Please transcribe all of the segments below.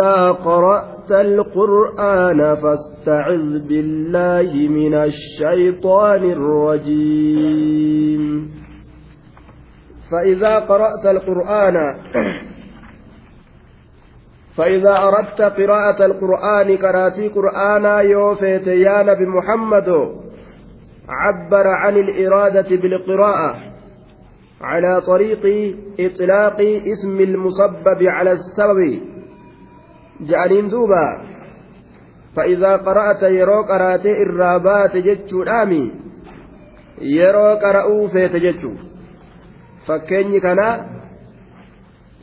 إذا قرأت القرآن فاستعذ بالله من الشيطان الرجيم فإذا قرأت القرآن فإذا أردت قراءة القرآن كراتي قرآنا يوفيت يا نبي محمد عبر عن الإرادة بالقراءة على طريق إطلاق اسم المسبب على السبب جعلين دوبا. فإذا قرأت يرو قرأت الرابات جتشو الآمي يرو قرأوا فيت جتشو. فكيني كان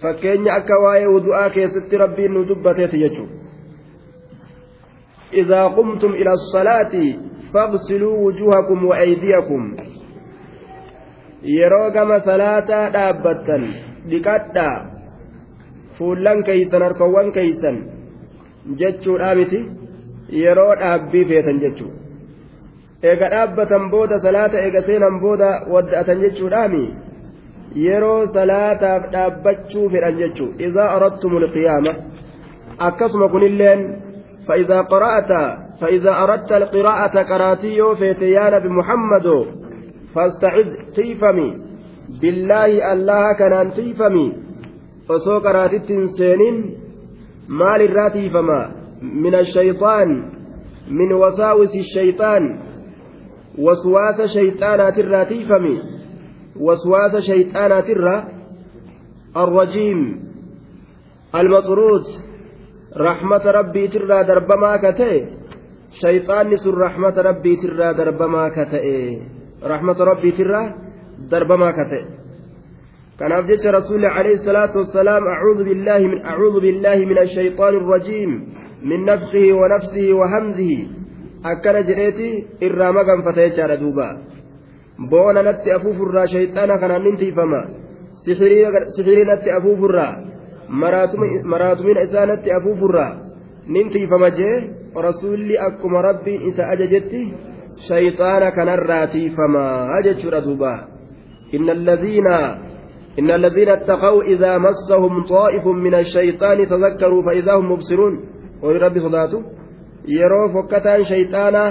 فكيني أكا واي ودعاء كيست ربي ندبتت جتشو. إذا قمتم إلى الصلاة فاغسلوا وجوهكم وأيديكم. yeroo gama salaataa dhaabbattan dhiqadhaa fuullan keeysan harkawwan keeysan jechuudha miti yeroo dhaabbii feetan jechuu eega dhaabbatan booda salaata eega seenan booda wadda'atan jechuudhaami yeroo salaataaf dhaabbachuu fedhan jechuu idaa aradtumul qiyaama akkasuma kunilleen فإذا قرأت فإذا أردت القراءة قراتي يوفيت يا نبي محمد فاستعذ تيفمي بالله الله كان تيفمي qaraatitti hin seenin maal irraa tiifama min ashayxaan min wasaawisi shayxaan waswaasa shayxaanaatirraa tiifame waswaasa shayxaanaatirraa الرجيم المطرود رحمة ربي ترى دربما كتئ شيطان سر رحمة ربي ترى دربما كتئ رحمة ربي ترى دربما كتئ kanaaf jecha rasuulli alayhi salaatu wassalaam acuudhu billaahi min acuudhu billaahi min ashayxaani irrajiim min nafsihi wa nafsihi wa hamzihi akkana jedheeti irraa maganfata jechaadha duuba boona natti afuufurraa shayxaana kanaan nin tiifama sixirii natti afuufurraa maraatumina isaa natti afuufurraa nin tiifama jee rasuulli akkuma rabbiin isa ajajetti shayxaana kanarraa tiifamaa jechuudha duuba inna alladhiina إن الذين اتقوا إذا مسهم طائف من الشيطان تذكروا فإذا هم مبصرون ولرب صلاته yeroo fokkataan shayxaanaa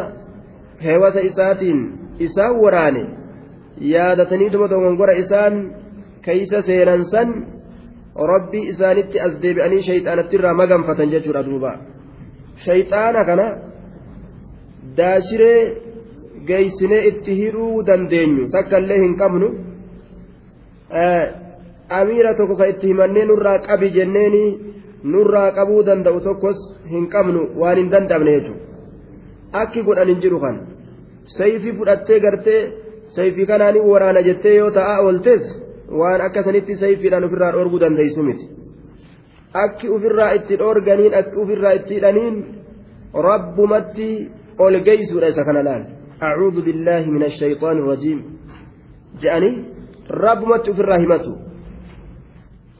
heewasa isaatiin isaan waraane yaadataniituma dogongora isaan keeysa seenan san rabbii isaanitti as deebi'anii shayxaanatti irraa maganfatan jechuudha duuba shayxaana kana daashiree geeysinee itti hidhuu dandeenyu takka illee hin qabnu amiira tokko ka itti himannee nurraa qabi jenneeni nurraa qabuu danda'u tokkos hin qabnu waan hin danda'amne jechuudha akki godhan hin jiru kan sayfii fudhattee gartee sayfii kanaan waraana jettee yoo ta'a ooltes waan akkasanitti sayfiidhaan ofirraa dhoorguu dandeessu miti. Akki ofirraa itti dhoorganiin akki ofirraa itti hidhaniin rabbumatti ol geessuudha isa kana laal. Acuudhu billaahi min ashayxaani irrajiim je'anii rabbumatti ofirraa himatu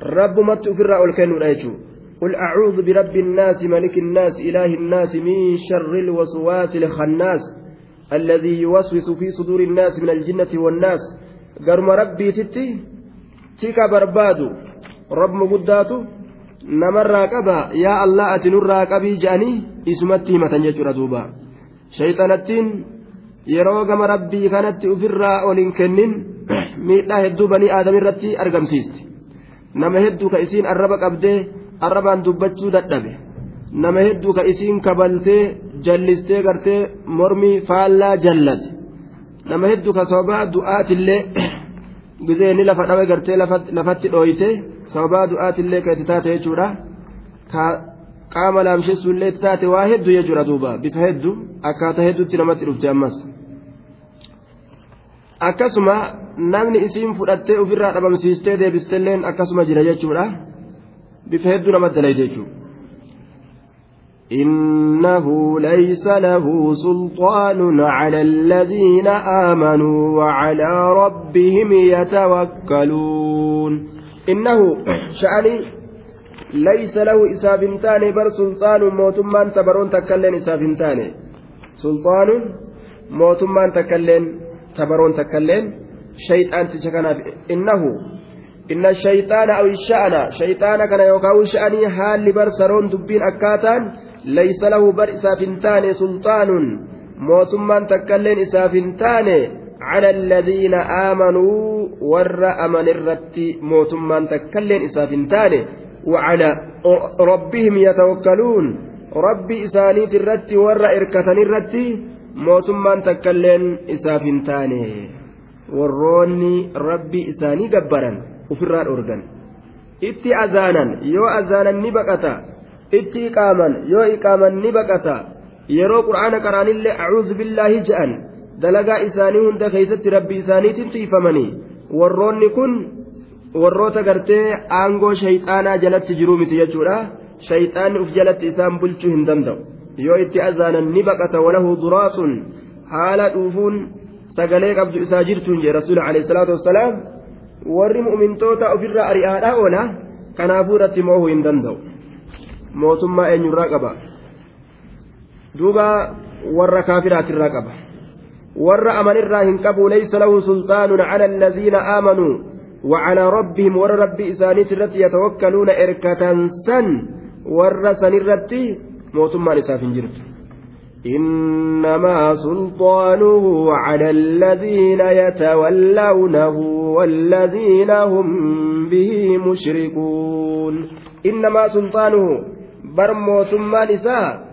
rabbumatti ofirraa ol kennuudha jechuudha قل أعوذ برب الناس ملك الناس إله الناس من شر الوسواس الخناس الذي يوسوس في صدور الناس من الجنة والناس. قرم ربي تتي تيكا بربادو. رب مقداتو. نمر قبا يا الله أتنر قبي جاني إسمتي متن يجر دوبا. شيطانتين rabbii kanatti ofirraa ol hin kennin miidhaa hedduu banii aadam irratti argamsiisti. Nama hedduu ka isiin arraba qabdee arrabaan dubbachuu dadhabe. Nama hedduu ka isiin kabaltee jallistee gartee mormii faallaa jallate. Nama hedduu ka sababaa du'aatillee gizeenni lafa dhabe gartee lafatti dhooyte sababaa du'aatillee ka itti taate jechuudha. Qaama laamsheessuullee itti taate waa hedduu jechuudha duuba. Bifa hedduu akkaataa hedduutti namatti dhufte ammas. Akkasuma namni isiin fudhattee ofirraa dhabamsiistee deebistelleen akkasuma jira jechuudha bifa hedduu namatti dalayte jechuudha. إنه ليس له سلطان على الذين آمنوا وعلى ربهم يتوكلون إنه شأني ليس له إسافنتان بر سلطان موتمان تبرون تكلين إسافنتان سلطان موتمان تكلين aw sha'ana shayxaana kana yookaan sha'anii haalli bar saroon dubbiin akkaataan laysa lahu bar isaaf hin taane sulxaanuun mootummaan takkailleen isaaf hin taane cala alladhiina aamanuu warra aman irratti mootummaan takkailleen isaaf hin taane وعلى ربهم يتوكلون ربي إسانيت الرتي ورا إركتني الرتي mootummaan takkailleen isaaf hin taane. Warroonni rabbi isaanii gabbaran ofirraa dhorgan itti azaanan yoo azaanan ni baqata. Itti iqaaman yoo iqaaman ni baqata. Yeroo qur'aana qaraanillee acuuzu billaahi je'an dalagaa isaanii hunda keeysatti rabbi isaaniitiin tiifamanii warroonni kun warroota gartee aangoo shayxaanaa jalatti jiruu miti jechuudha. Shayxaanni uf jalatti isaan bulchuu hin danda'u yoo itti azaanan ni baqata walahu duraaxun haala dhuufuun sagalee qabdu isaa jirtuun jee rasuula alayhi salaatu wassalaam warri mu'mintoota ofirraa ari'aadhaa oola kanaafuu irratti moohuu hin danda'u mootummaa eenyurraa qaba duuba warra kaafiraatirraa qaba warra amanirraa hin qabu laysa lahu sulxaanun cala alladhiina aamanuu وعلى ربهم ور ربي إسانيت التي يتوكلون إركة سن ور سنرتي موتما لساف جرت إنما سلطانه على الذين يتولونه والذين هم به مشركون إنما سلطانه بر موتما نساء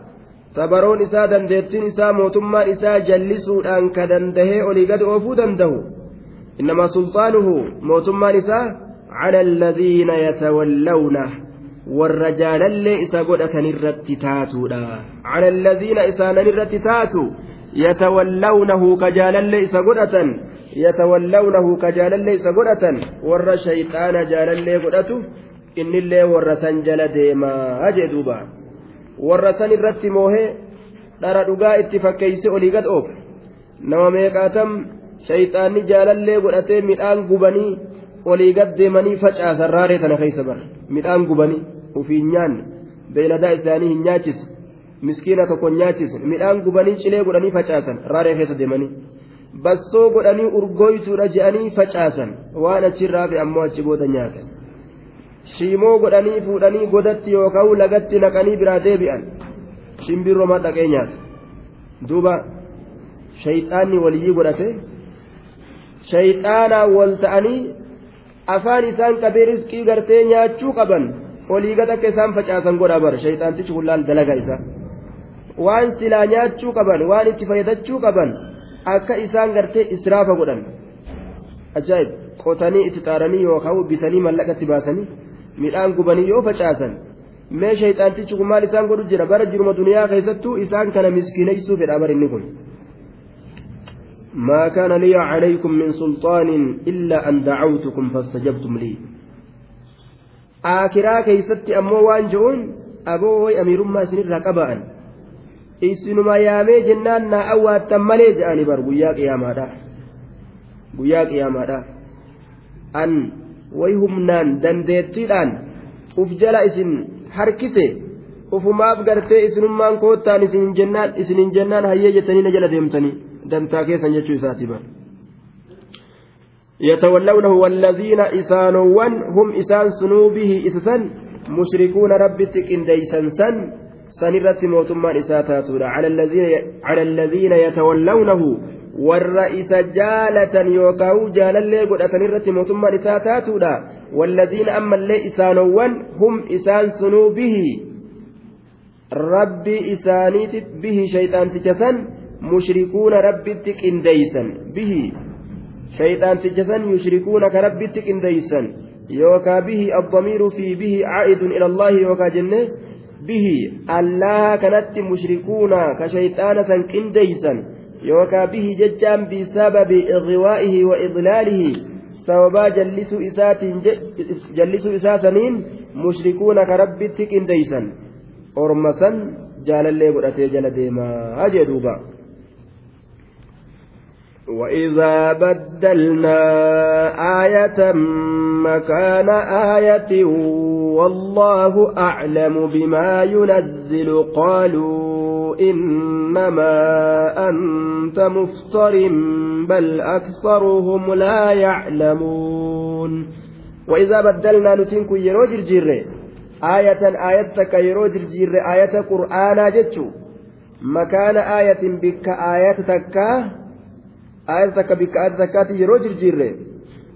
isaa dandeettiin isaa mootummaan isaa jallisuudhaan ka dandahee olii gad oofuu danda'u innamaa sulxaanuhu mootummaan isaa cala alladhiina yatawallawna warra jaalallee isa godhatan irratti taatuudha cala alladhiina isaanan irratti taatu yatawallawnahu ka jaalallee isa godhatan yatawallawnahu ka jaalallee isa godhatan warra shayxaana jaalallee godhatu innillee warra san jala deemaa jee duuba warra san irratti moohee dhara dhugaa itti fakkeeyse olii gad oof nama meeqaatam shayxaanni jaalallee godhatee midhaan gubanii olii gad deemanii facaasan raaree tana keessa bara midhaan gubanii ufiin nyaanne beeyladaa isaanii hin nyaachise miskiina tokko nyaachise midhaan gubanii cilee godhanii facaasan raaree keessa deemanii. Bassoo godhanii urgooytuudha je'anii facaasan waan achirraa fi ammoo achi booda nyaatan. Shiimoo godhanii fuudhanii godatti yookaan lagatti naqanii biraa deebi'an. Shimbirroo dhaqee nyaata. Duuba shayxaanni waliyyii godhate. Shayxaanaa wal ta'anii afaan isaan qabee riskii gartee nyaachuu qaban olii gad akka isaan facaasan godha bara shayxaantichi hullaan dalagaa isaa waan silaa nyaachuu qaban waan itti fayyadachuu qaban akka isaan gartee israafa godhan ajaa'ib qotanii itti xaaranii yookaan bitanii mallaqatti baasanii midhaan gubanii yoo facaasan mee shayxaantichi kun maal isaan godhu jira bara jiruma duniyaa keessattuu isaan kana miskiineessuu fedha bara inni kun. ما كان لي عليكم من سلطان إلا أن دعوتكم فاستجبتم لي aakiraa keeysatti ammoo waan je'uun aboo way amiirummaa isinirraa qaba'an. Isinuma yaamee jennaan naa awwaattan malee je'ani bar guyyaa qiyaamaadha guyyaa qiyaamaadha an way humnaan dandeettiidhaan uf jala isin harkise ufumaaf gartee isinummaan koottaan isinin jennaan hayyee jettanii na jala deemtanii dantaa keessan jechuu isaati bar يتولونه والذين إسانوان هم إسان سنوبه إسسن مشركون ربتك إن ديسن سن سنرت موتما إساتاتنا على الذين على الذين يتولونه والرئيس جالة يوكاو جالا لي قد أتنرت موتما إساتاتنا والذين أما اللي إسانوان هم إسان سنوبه ربي إسانيت به شيطان تجسن مشركون ربتك إن ديسن به yushrikuuna ka rabbitti qindeeysan yookaa bihi addamiiru fi bihi caa'idun ila allaahi yookaa jenne bihi allaha kanatti mushrikuuna ka shayxaana san qindeeysan yookaa bihi jechaan bisababi igwaa'ihi wa idlaalihi sababaa jallisuu isaatiin jallisuu isaa saniin mushrikuuna ka rabbitti qindeeysan orma san jaalallee godhatee jala deemaa jee duuba وإذا بدلنا آية مكان آية والله أعلم بما ينزل قالوا إنما أنت مفتر بل أكثرهم لا يعلمون وإذا بدلنا نتنكو يرو جرجير آية آية تك يرو جرجير آية قرآنا جتشو مكان آية بك آية تكا آية تك بك آية تكات يرو جرجير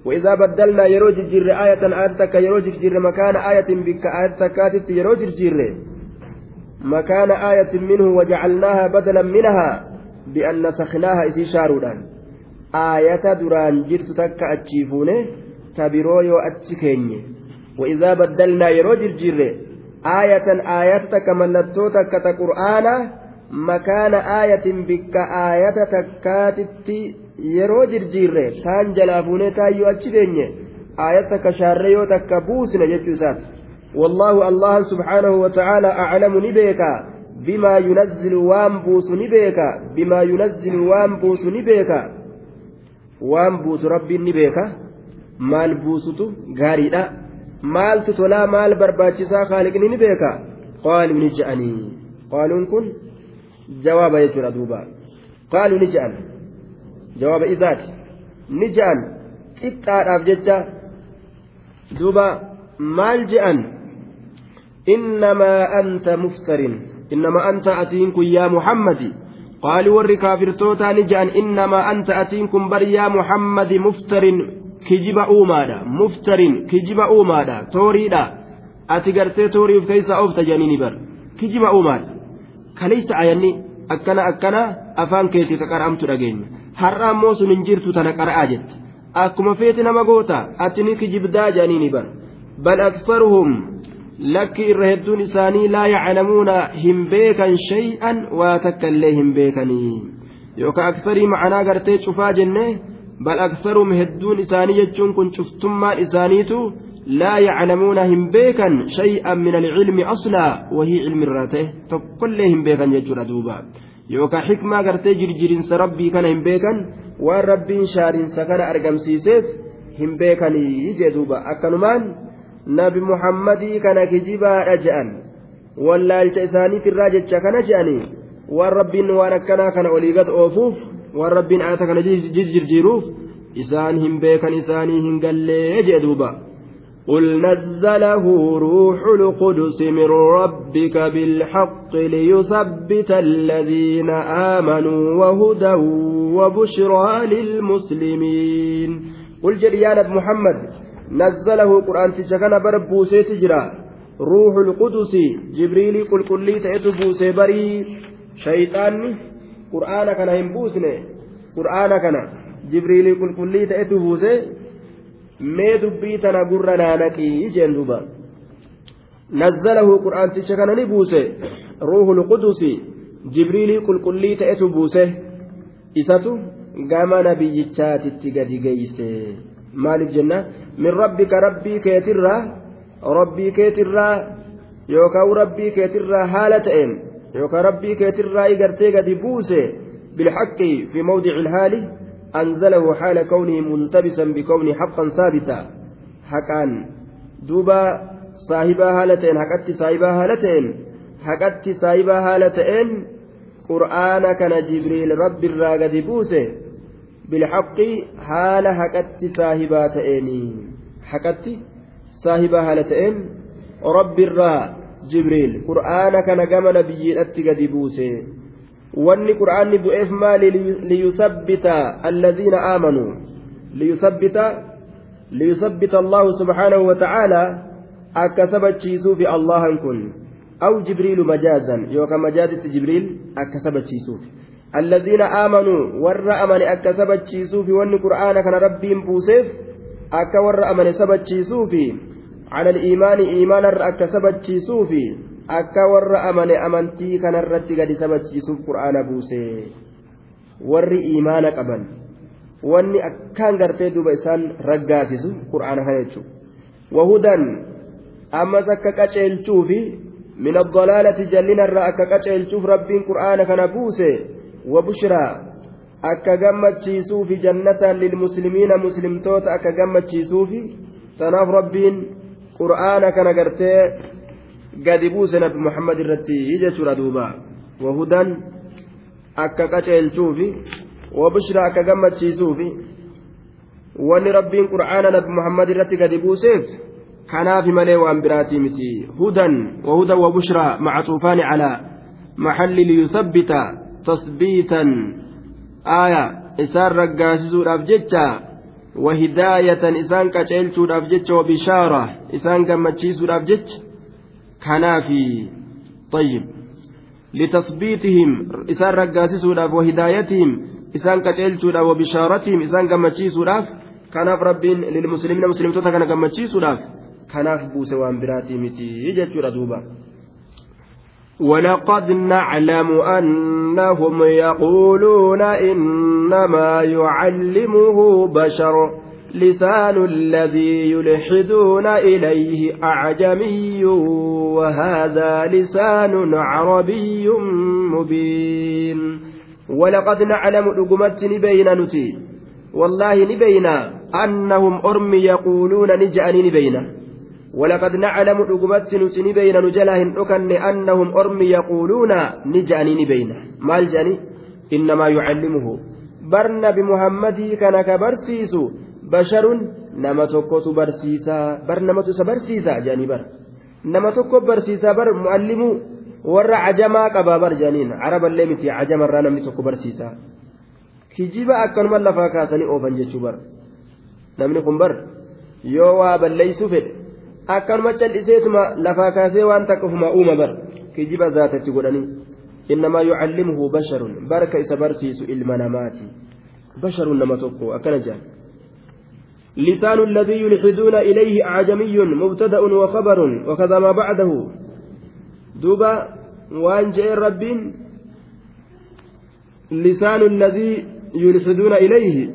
وإذا بدلنا يرو جرجير آية آية تك يرو جرجير مكان آية بك آية تكات يرو جرجير مكان آية منه وجعلناها بدلا منها بأن نسخناها إذ شارودان آية دران جرت تك أتشيفونه achi keenye وإذا بدلنا يرو جرجير آية آية تك ملتو تك makaana aayatin bikka aayata takkaatitti yeroo jirjiirre taan jalaa fuunee taayyoo achi deenye aayata takka shaarree yoo takka buusne jechuu isaati. Wallaahu allahan subhaanahu watacaala aclamu ni beeka bimaa yunazzilu waan buusu ni beeka bimaa yunazzilu waan buusu ni beeka waan buusu rabbiin ni beeka maal buusutu tolaa maal barbaachisaa haaliqni ni beeka qaaluu ni je'anii qaaluun kun je'an jawaaba isaati ni je'an qixxaadhaaf jecha duuba maal je'an innamaa anta muftarin innamaa anta atiin kun yaa muhammadi qaaluu warri kaafirtootaa ni je'an innamaa anta atiin kun bar yaa muhammadi muftarin kijiba uumaadha muftarin kijiba uumaadha tooriidha ati gartee tooriif keessa oofta jedhanii bar kijiba uumaadha kaleessa ayanni akkana akkana afaan keetii qaqara'amtu dhageenya har'a ammoo sun hin jirtu tana qara'aa jette akkuma feeti nama goota ati ni kijibdaa jedhanii bar bal aksaruhum lakki irra hedduun isaanii laa yaclamuuna hin beekan shay'an waa takka illee hin beekanii yookaan aksarii ma'anaa gartee cufaa jennee bal aksaruum hedduun isaanii jechuun kun cuftummaan isaaniitu laa yaclamuuna hin beekan shay'an min alcilmi aslaa wahii cilmi irraa ta'e tokkollee hin beekan jechuudha duuba yookaan xikmaa gartee jirjirinsa rabbii kana hin beekan waan rabbiin shaarinsa kana argamsiiseef hin beekanii jee duuba akkanumaan nabi muhammadii kana kijibaadha je'an wallaalcha isaaniitirraa jecha kana je'anii waan rabbiin waan akkanaa kana olii gad oofuuf waan rabbiin ayata kana jijjiiruuf isaan hin قل نزله روح القدس من ربك بالحق ليثبت الذين آمنوا وهدى وبشرى للمسلمين قل جريان محمد نزله قرآن تشكن بربو سيتجرا روح القدس جبريل قل قل لي تأتبو سيبري شيطان qur'aana kana hin buusne qur'aana kana jibriilii qulqullii ta'etu buuse mee dubbii tana gurra naanaqii jeen duuba. Nazzalahu qur'aanticha kana ni buuse. Ruuhul qudusi jibriilii qulqullii ta'etu buuse. Isatu gama nabiyyichaatitti gadi geeyse. Maaliif jenna? Min rabbika rabbii keetirraa rabbii keetirraa yookaan rabbii keetirraa haala ta'een yookaan rabbii keetirraa gartee gadi buuse. Bilhaqqi fi mawdici ilhaali multabisan bikawni haqqan saabita haqaan duuba saahibaa haala ta'een haqatti saahibaa haala ta'een haqatti saahibaa haala ta'een qur'aana kana jibriil rabbiirraa gadi buuse bilhaqqi haala haqatti saahibaa ta'eeni haqatti saahibaa haala ta'een rabbiirraa jibriil qur'aana kana gama nabiyyiidhatti gadi buuse wanni qur'aanni bu'eef maali liyusabbita alladhiina aamanuu liyusabbita liyusabbita allahu subhaanahu wa ta'aalaa akka sabachiisuufi allahan kun aw jibriilu majaazan yookaan majaazitti jibriil akka sabachiisuufi alladhiina aamanuu warra amane akka sabachiisuufi wanni qur'aana kana rabbiin buuseef akka warra amane sabachiisuufi على الإيمان إيمان أكا سبتشيسو في ور أمن أمنتي كان الرد قد سبتشيسو قرآن بوسي ور إيمان قبل wanni akkaan gartee duuba isaan raggaasisu qur'aana kana jechuudha wahudan ammas akka qaceelchuufi min addalaalati jallinarraa akka qaceelchuuf rabbiin qur'aana kana buuse wabushraa akka gammachiisuufi jannatan lilmuslimiina muslimtoota akka gammachiisuufi tanaaf rabbiin qur'aana kana gartee gadi buuse nabi muhammad irratti jechuudha duuba wahudan akka qaceelchuufi wabushraa akka gammachiisuufi wanni rabbiin qur'aana nabi muhammad irratti gadi buuseef kanaafi malee waan biraatii miti hudan wahudan wabushraa maca tuufaani calaa maxalli liyuthabbita tasbiitan aaya isaan raggaasisuudhaaf jecha wahidaayatan isaan qaceelchuudhaaf jecha wabishaara isaan gammachiisuudhaaf jecha kanaafi طيب لتثبيتهم إسان رقاسسوداف وهدايتهم إسان كتلتوداف وبشارتهم إسان قمتشيسوداف kanaaf rabbiin lilmuslimiina muslimtoota kana gammachiisuudhaaf kanaaf buuse waan biraatii miti jechuudha duuba. ولقد نعلم أنهم يقولون إنما يعلمه بشر لسان الذي يلحدون إليه أعجمي وهذا لسان عربي مبين. ولقد نعلم رقمت بين نتي. والله نبينا أنهم أرمي يقولون نجأني نبينا. ولقد نعلم رقبت نبينا نجلهم أكن أنهم أرمي يقولون نجأني نبينا. ما الجاني إنما يعلمه. برنا بمحمد كان كبرسيس بشر نما tokkotu تبرسيسا بر namatu isa barsiisa jedhanii bar nama tokko barsiisaa bar mu'allimuu warra cajamaa qabaa bar jedhaniin caraballee miti cajamarraa namni tokko barsiisaa kijiba akkanuma lafaa kaasanii oofan jechuu bara namni kun bar yoo waa balleeysuu fedhe akkanuma cal'iseetuma lafaa kaasee waan takka ufuma uuma bar kijiba zaatatti godhanii innamaa yucallimuhu basharun barka isa barsiisu ilma namaati basharun nama tokko akkana jedhan لسان الذي يلحدون إليه أعجمي مبتدأ وخبر وكذا ما بعده. دوبا وأن جاء رب لسان الذي يلحدون إليه.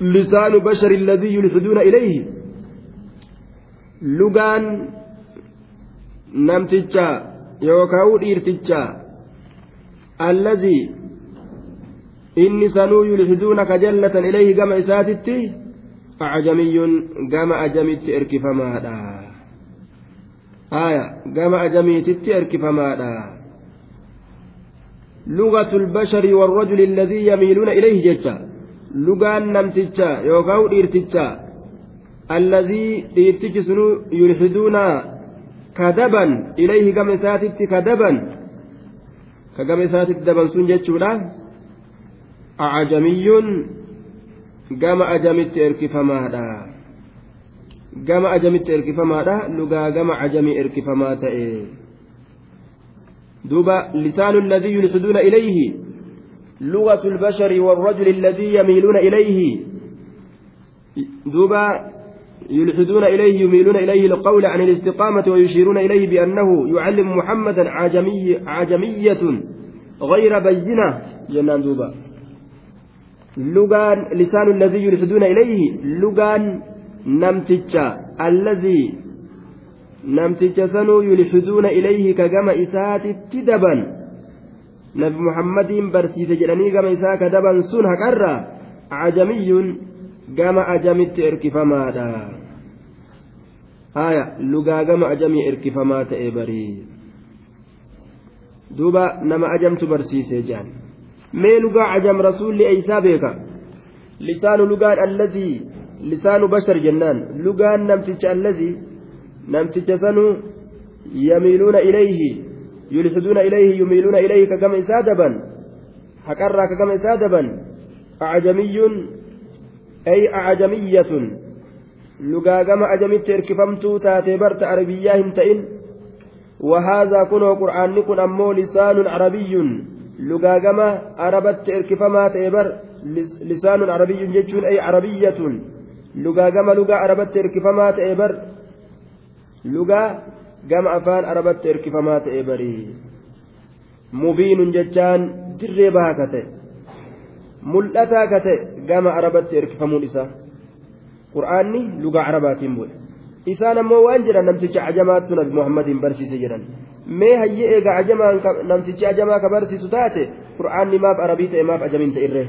لسان بشر الذي يلحدون إليه. لغان نمتجا يوكاو الذي إني سنو يلحدون كجلة إليه كما إساتتي أعجمي كما أجمت إركفمادا آية كما أجميتت إركفمادا لغة البشر والرجل الذي يميلون إليه جتا لغان نمتجا يوكاو ديرتجا الذي ديرتج سنو يلحدون كذبا إليه كما ساتت كذبا كما ساتت دبا سن جتشولا أعجمي gama ajamitti erkifamaadha gama ajamitti erkifamaadha lugaa gama ajamii erkifamaa ta'e دوبا لسان الذي يلحدون إليه لغة البشر والرجل الذي يميلون إليه. دوبا يلحدون إليه يميلون إليه القول عن الاستقامة ويشيرون إليه بأنه يعلم محمدا عجمي عجمية غير بينة. جنان دوبا. لغان لسان الذي يلحدون إليه لغان نمتجا الذي sanuu yulxiduuna ilayhi ka gama isaatitti daban nabi muhammadiin barsiise jedhanii gama isaa ka daban sun haqarra ajamiyyuun gama ajamitti erkifamaadha haya lugaa gama ajamii erkifamaa ta'e barii duuba nama ajamtu barsiise jedhan beeka lisaanu lugaan allazii lisaanu bashar jennaan lugaan namticha allazii namticha sanuu yamiiluuna ilayhi yulxiduuna ilayhi yumiiluuna ilayhi ka gama isaa daban haqarraa ka gama isaa daban acjamiyyun ay acjamiyyatun lugaa gama ajamitti erkifamtuu taatee barta arabiyyaa hin ta'in وهذا كنه قرآن كن أمو لسان عربي lugaagama arabatti erkifamaa ta'e bar lisaanun arabiyyun jechuun ay arabiyyatun. Lugaagama lugaa arabatti erkifamaa ta'e bar lugaa gama afaan arabatti erkifamaa ta'e bari. Mubiinun jechaan dirree bahaa ka ta'e mul'ataa ka ta'e gama arabatti erkifamuun isaa. Qur'aanni lugaa arabaatiin bu'e isaan ammoo waan jedhan namticha ajamaattu nabi muhammad hin barsiise jedhan. Mee hayyee eega ajamaan namtichi ajamaa ka barsiisu taate qur'aanni maaf arabii ta'e maaf ajamiin ta'e irree.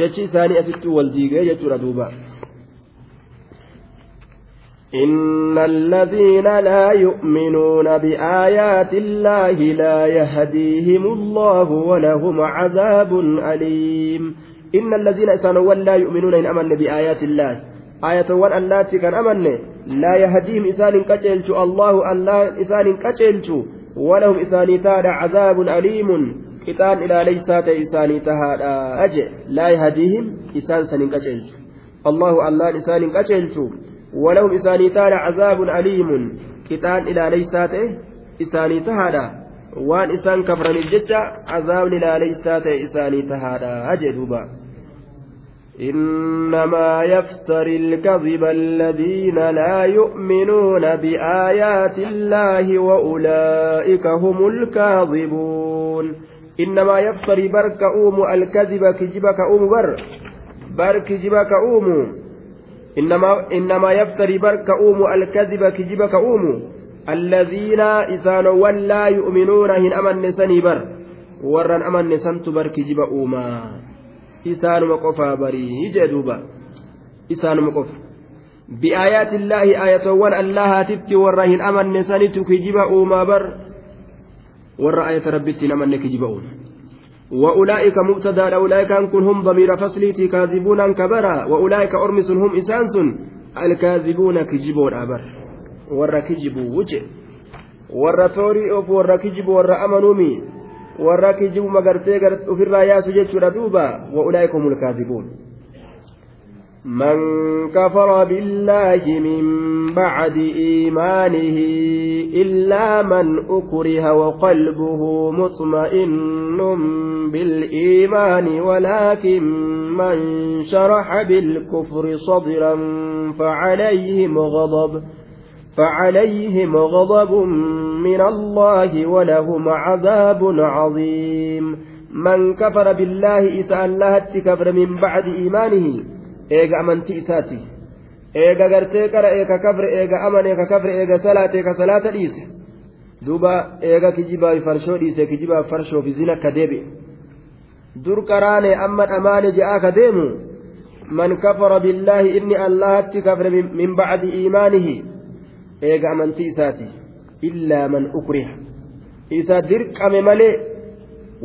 Jechi isaanii asitti wal diigee jechuudha duuba. إن الذين لا يؤمنون بآيات الله لا يهديهم الله ولهم عذاب أليم إن الذين إسانوا لا يؤمنون إن أمن بآيات الله آية وان اللاتي كان أمن لا يهديهم إسان كتلت الله الله إسان كتلت ولهم إساني تاد عذاب أليم. قطان إلى ليسات إساني تهاد أجئ لا يهديهم إسان سن كتلت الله الله إسان كتلت ولهم إساني تاد عذاب أليم. قطان إلى ليسات إساني تهاد waan isaan kafraniif jecha cazaabni laaleysaa ta'e isaanii tahaadha jee duuba إنما يفتري الكذب الذين لا يؤمنون بآيات الله وأولئك هم الكاذبون. إنما يفتري برك أوم الكذب كجبك أوم بر. بر كجبك أوم. إنما إنما يفتري برك أوم الكذب كجبك أوم. الذين إسانوا لا يؤمنون هن أمن سني بر. ورن أمن سنت بر كجب أوما. Isaanuma qofaa barii jee duuba isaanuma qofa bi'aayaati illaahi aayatowwan allahaatitti warra hin amanne sanitu kijiba uumaa bar warra aayata rabbitti hin amanne kijiba uuma وأولئك مبتدا أولئك كن هم ضمير فصليتي كاذبون كبرا وأولئك أرمس هم إسانس الكاذبون كجبون أبر ور كجبوا وجه ور ثوري أوف ور كجبوا ور أمنومي warra kijibu magartee ofirraa yaasu jechuudha duuba wa'ulaaika humul kaadibuun من كفر بالله من بعد إيمانه إلا من أكره وقلبه مطمئن بالإيمان ولكن من شرح بالكفر صدرا فعليهم غضب فعليهم غضب من الله ولهم عذاب عظيم. من كفر بالله إسأل الله كفر من بعد إيمانه إيغا أمنتي إساتي. إيغا غرتي كرا إيغا كفر إيغا أمن إيغا كفر إيغا صلاة إيغا صلاة ديس دوبا إيغا كجيبا فرشو ديس كجيبا فرشو في زنا كديبي. dur qaraane amman amaane je'aa ka deemu man kafara billaahi inni allahatti kafre min bacdi eega amantii isaati. Illaa man ukriha. Isa dirqame malee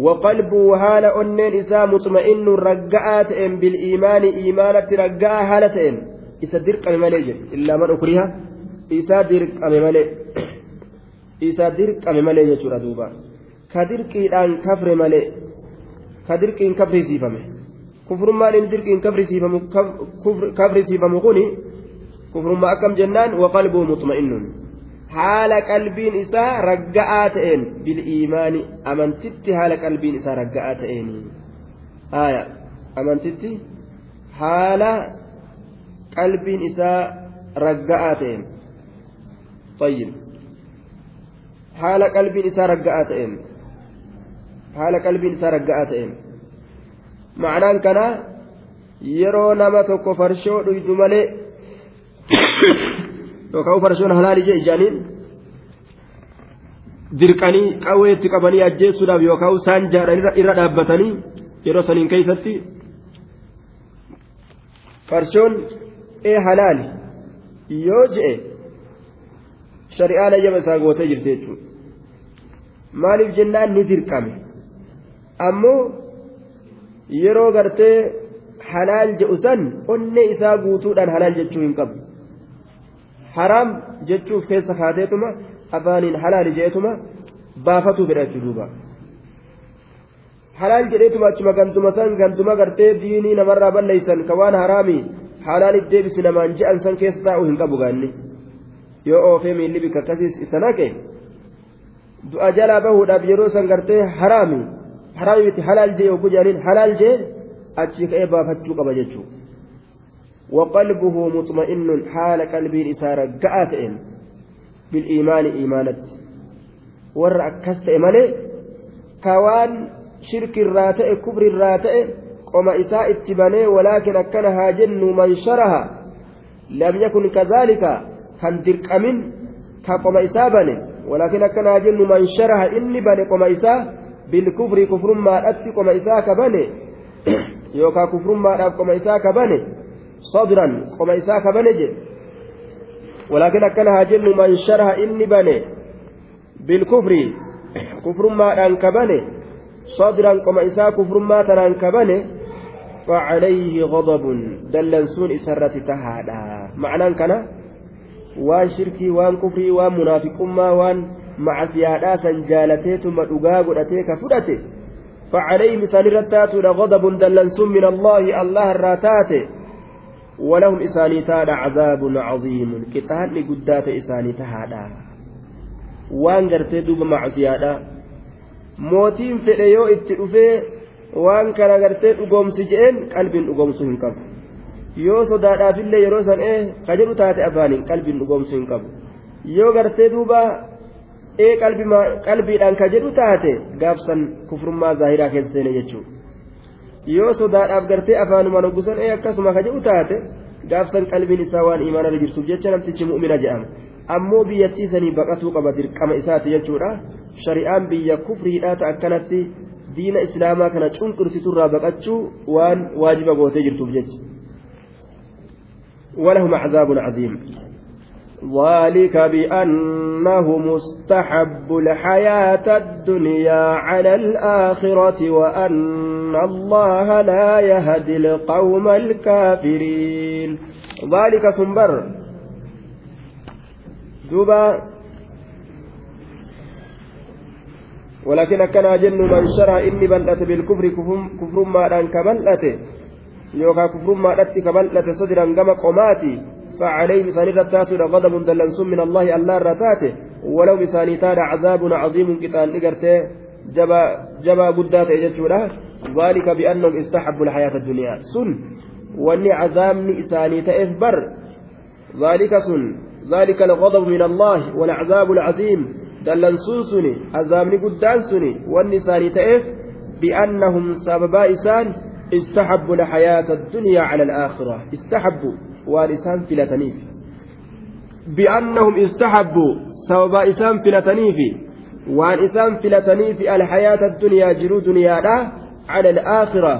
waqalbuu haala onneen isaa muxma'innuun ragga'aa ta'een bil'iimaani iimaanatti ragga'aa haala ta'een isa dirqame malee jedhe illaa man ukriha. Isa dirqame malee. Isa dirqame malee jechuudha duuba. Ka dirqiidhaan kafre malee ka dirqiin kafrisiifame kufrummaan in dirqiin kafrisiifamu kuni kufrummaa akkam jennaan waqalbuu muxma'innuun haala qalbiin isaa ragga'aa ta'een bil'iimaani amantitti haala qalbiin isaa ragga'aa ta'een haaya amantitti haala qalbiin isaa ragga'aa ta'een طيب haala qalbiin isaa ragga'aa ta'een haala qalbiin isaa ragga'aa ta'een ma'anaan kana yeroo nama tokko farshoo dhuydu malee yookaan farshoon halaali jee ijaaniin dirqanii qawwee itti qabanii ajjeessuudhaaf yookaan isaan jaadhan irra dhaabbatanii yeroo saniin keessatti farshoon ee halaali. Yoo je'e shari'aan ayyama isaa gootee jirti jechuudha. Maaliif jennaan ni dirqame? Ammoo yeroo gartee halaal je'u san onnee isaa guutuudhaan halaal jechuu hin qabu. Haraam jechuuf keessa kaateetuma afaaniin halaali jeetuma baafatuu fedha duuba halaal jedheetuma achuma gantuma san gantuma gartee diinii namarraa balleeysan ka waan haraami halaaliif deebisi namaan je'an san keessa taa'u hin qabu gaanni yoo oofee miilli bika akkasiis isa naqe du'a jalaa bahuudhaaf yeroo san gartee haraami haraami miti halaal jee yogguu jedhaniin halaal jee achi ka'ee baafachuu qaba jechuudha. وقلبه مطمئن حال قلبي إسارة قاتئن بالإيمان إيمانت. ور أكست كوان شرك الراتئ كبر الراتئ. قم إساء اتباني ولكن أكنها جن من شرها. لم يكن كذلك. كان درك أمن كقم إساء بني ولكن أكنها جن من شرها. إني بني قم إساء. بالكفر كفر ما أتي قم إساء كبني يوكا كفر ما قم إساء كبني صدرا قم إساك بنجي ولكن أكنها جن من شرها إني بني. بالكفر كفر ما أنك بني صدرا قم إساك كفر ما تنانك بني فعليه غضب. دلنسون إسرة تهادا. معنى كان waan shirkii waan kufrii waan munaafiqummaa waan macasiyaadhaa san jaalateetuma dhugaa godhatee ka fudhate فعليهم سانرتات غضب دلنسون من الله الله الراتات ولهم إسانيتان عذاب عظيم كتان لقدات إسانيتها waan gartee duuba macsiyaadha mootiin fedhe yoo itti dhufee waan kana gartee dhugoomsi je'een qalbiin dhugoomsuu hin qabu yoo sodaadhaafillee yeroo san ee ka jedhu taate afaaniin qalbiin dhugoomsuu hin qabu yoo gartee duuba ee qalbiidhaan ka jedhu taate gaafsan kufrummaa zaahiraa keessa seene jechuudha yoo sodaadhaaf gartee afaanumaan hoggusan ee akkasuma ka jedhu taate gaafsan qalbiin isaa waan imaanarra jirtuuf jecha namtichi mu'mina jedhama ammoo biyyattii sanii baqatuu qaba dirqama isaati jechuudha shari'aan biyya kufriidhaa ta'a akkanatti diina islaamaa kana cunqursiturraa baqachuu waan waajiba gootee jirtuuf jecha ولهم عذاب عظيم ذلك بأنه مستحب الحياة الدنيا على الآخرة وأن الله لا يهدي القوم الكافرين. ذلك سنبر. دوبا. ولكن كان جن من شرع إني بلأت بالكفر كفر ما أن كبلأت يوكا كفر ما أتي كبلأت صدرا كما قماتي. فعليه بسان رتاتنا غضب دلنس من الله الله رتاته ولو بسان تاد عذاب عظيم كتان نقرته جبا جبا قدات اجتشولا ذلك بأنهم استحبوا الحياة الدنيا. سن وأني عذاب إساني تأثبر ذلك سن ذلك الغضب من الله والعذاب العظيم. دلنسون سني عذابني قدان سني وأني ساني تأث بأنهم سببا إسان استحبوا الحياة الدنيا على الآخرة. استحبوا. Waan isaan filataniif bi'annahum istahabbu sababa isaan filataniifi waan isaan filataniifi alhayaata addunyaa jiruu duniyaadha cala alaakhira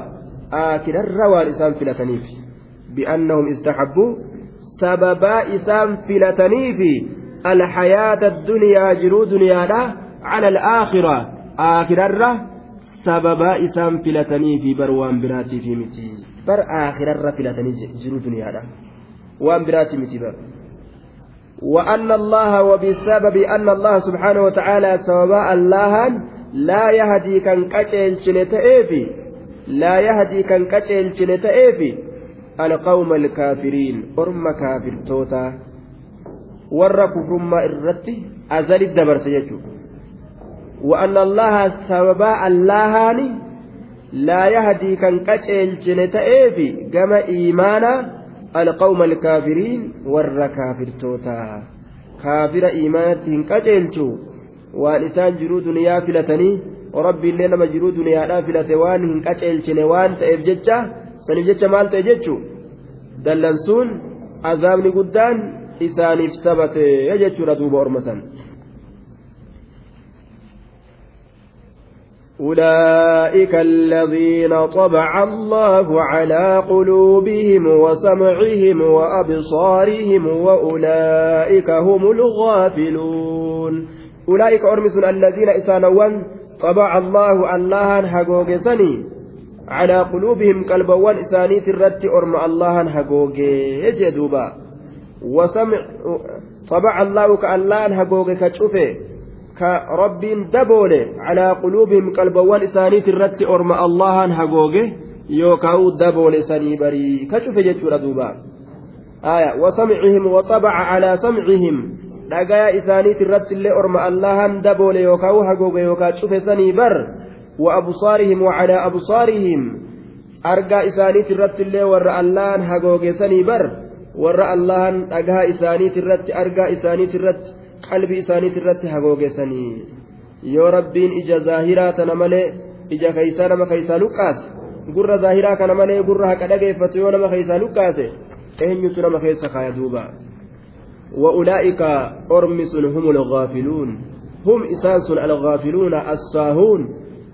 aakirarra waan isaan filataniifi bi'annahum istahabbu sababaa isaan filataniifi alhayaata addunyaa jiruu duniyaadha cala alaakhira aakirarra sababaa isaan filataniifi bar waan biraatiifi miti bar aakirarra filatanii jiruu duniyaadha وان براتي متبر وأن الله وبسبب أن الله سبحانه وتعالى سبب الله لا يهدي كان كتل شنتئفي لا يهدي كان كتل شنتئفي القوم الكافرين أرم كافر توتا. kufrummaa irratti azali dabarse jechuudha وأن الله سبب الله لا يهدي كان كتل شنتئفي كما إيمانا القوم الكافرين ور كافر توتا كافر إيمانتهم كجلتو isaan jiruu duniyaa filatanii rabbi illee nama jiruu duniyaadhaa filate waan hin qaceelchine waan ta'eef jecha saniif jecha maal ta'e jechuu dallansuun azaabni guddaan isaaniif sabate jechuudha duuba orma san أولئك الذين طبع الله على قلوبهم وسمعهم وأبصارهم وأولئك هم الغافلون. أولئك أرمس الذين إسانوان طبع الله الله هجوجسني على قلوبهم قلبوان إسانيت الرت أرم الله هجوجي يجدوبا وسمع طبع الله كالله هجوجي كتشوفه. Ka rabbiin daboole calaa quluubihim qalbawwan isaaniit irratti orma allahan hagooge yookaan daboole sanii barii ka cufe jechuudha duuba aya wasamcihim waxabaca calaa samcihim dhagaya isaaniit irratti illee orma allahan daboole yookaan hagooge yookaan cufe sanii bar wa absaarihim wacalaa absaarihim argaa isaaniit irratti illee warra allahan hagooge sanii bar warra allahan dhagaa isaaniit irratti argaa isaaniit irratti qalbii isaaniit irratti hagoogesanii yoo rabbiin ija zaahiraa tana malee ija keeysaa nama keeysaa luqqaase gurra zaahiraa kana malee gurra haqa dhageeffatu yoo nama keeysaa luqqaase eenyutu nama keessa kaaya duuba وأولئك أرمس هم الغافلون هم إساس الغافلون الساهون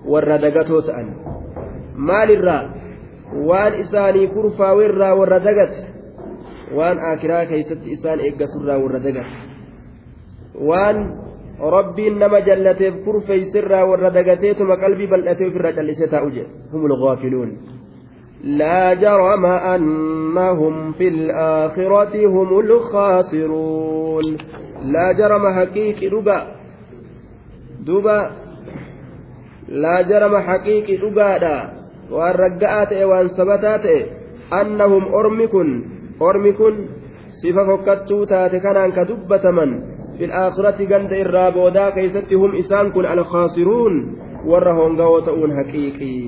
والردقة تأن مال الرا وان إساني كرفا ورا والردقة وان آكرا كيست إسان إيقس الرا والردقة waan rabbiin nama jallateef kurfeeysirraa warra dagateetuma qalbii bal'atee ofirraa callisee taa'u jedhe humul gaafiluun. لا جرم أنهم في الآخرة هم الخاسرون لا جرم حقيقي دبا دبا لا جرم حقيقي دبا دا وان رقعات وان سبتات أنهم أرمكن أرمكن صفة فكتو تاتي كان كدبة في الآخرة قند الرابودا كيست هم إسان كن الخاسرون ورهم قوة حقيقي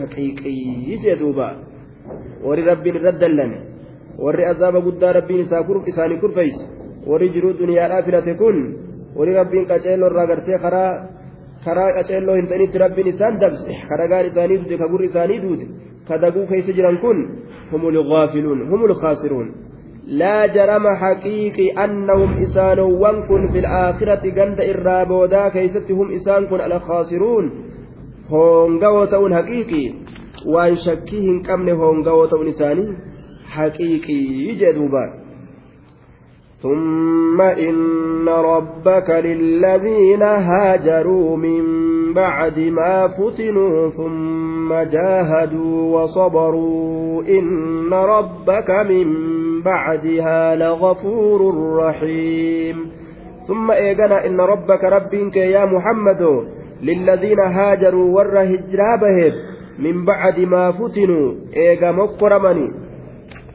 haqiiqii jee duuba warri rabbiin irra dallan warri azaaba guddaa rabbiin isaanii kurfeeyse warri jiruu duniyaadhaa filate kun warri rabbiin qaceelloo irraa gartee karaa qaceelloo hin ta'initti rabbiin isaan dabse karagaan isaanii duude ka gurri isaanii duude ka daguu keessa jiran kun humul gaafiluun humul khaasiruun لا جرم حقيقي أنهم إسان وانكن في الآخرة جند إرابودا كيستهم إسان كن الخاسرون haqiiqii waan shakkii hin qabne hoongawoo ta'uun isaanii haqiiqii jee duuba ثم إن ربك للذين هاجروا من بعد ما فتنوا ثم جاهدوا وصبروا إن ربك من بعدها لغفور رحيم. ثم إيقنا إن ربك ربك يا محمد للذين هاجروا ور هجرا بهب من بعد ما فتنوا.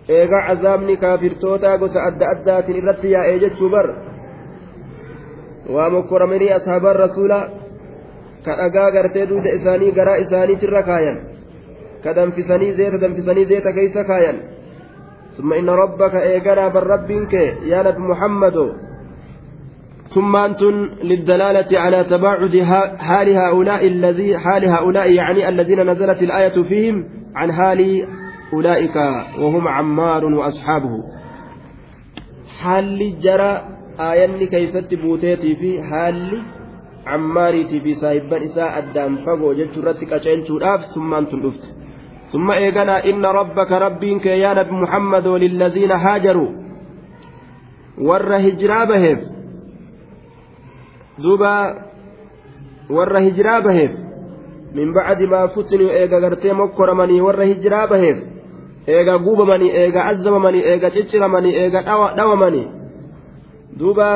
إيغا مكرمني إيغا عذابني كافر توتا قس أدى أدات إرتي يا إيجت بر ومكرمني أصحاب الرسول كأغا غرتي دود إساني غرا إساني تركايا كدنفسني زيت دنفسني زيت كيس كايا ثم إن ربك إيغنا بالربك يا نبي محمد ثم أنتم للدلالة على تباعد حال هؤلاء الذي حال هؤلاء يعني الذين نزلت الآية فيهم عن حال أولئك وهم عمار وأصحابه. حال جرى آية كيست بوتيتي في حال عماريتي في صاحبان إساء الدام فقو جتشرتك أجنشراف ثم أنتم لفت. ثم إيقنا إن ربك ربك يا نبي محمد للذين هاجروا. ور هجرا بهف duuba warra hijiraa baheef min bacdi maa futinu eega gartee mokkoramanii warra hijiraa baheef eega guubamanii eega azzabamanii eega cicciramanii eega dhawamanii duuba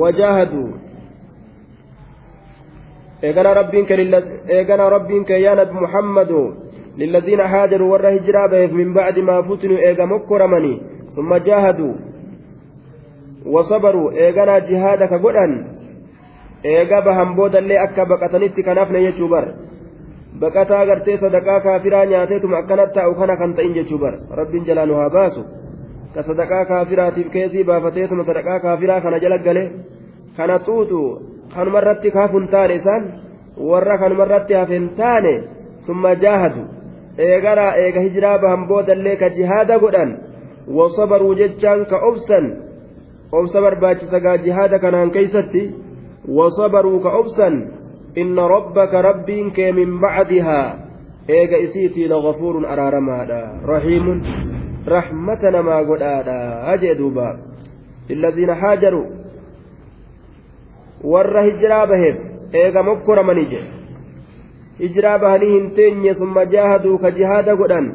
wajaahaduu eegana rabbiin ke eegana rabbiin ke yaa nabi muhammadu للذين هاجروا ور هجرا بهف من بعد ما فتنوا إيغا مكرمني ثم جاهدوا وصبروا إيغانا جهادك قدن eega bahan boodallee akka baqatanitti kanaafne jechuu bar baqataa gartee sadaqaa kaafiraa nyaateetuma akkanatti taa'u kana kan ta'in jechuu bar rabbiin jalaa nu haa baasu ka sadaqaa kaafiraatiif keesii baafateetuma sadaqaa kaafiraa kana jala gale kana xuuxu kanumarratti kaafuun taane isaan warra kanumarratti hafen taane summa jaahadu eegaraa eega hijiraa bahan boodallee ka jihaada godhan wasabaruu jechaan ka obsan obsa barbaachisa gaa jihaada kanaan keeysatti وصبروا إن ربك ربك من بعدها إيجا إسيتي لغفور أرارما رحيم رحمتنا ما قد آدا أجدوبا الذين هاجروا mokkoramani je hijiraa bahanii hin teenye summa jaahaduu ka jihaada godhan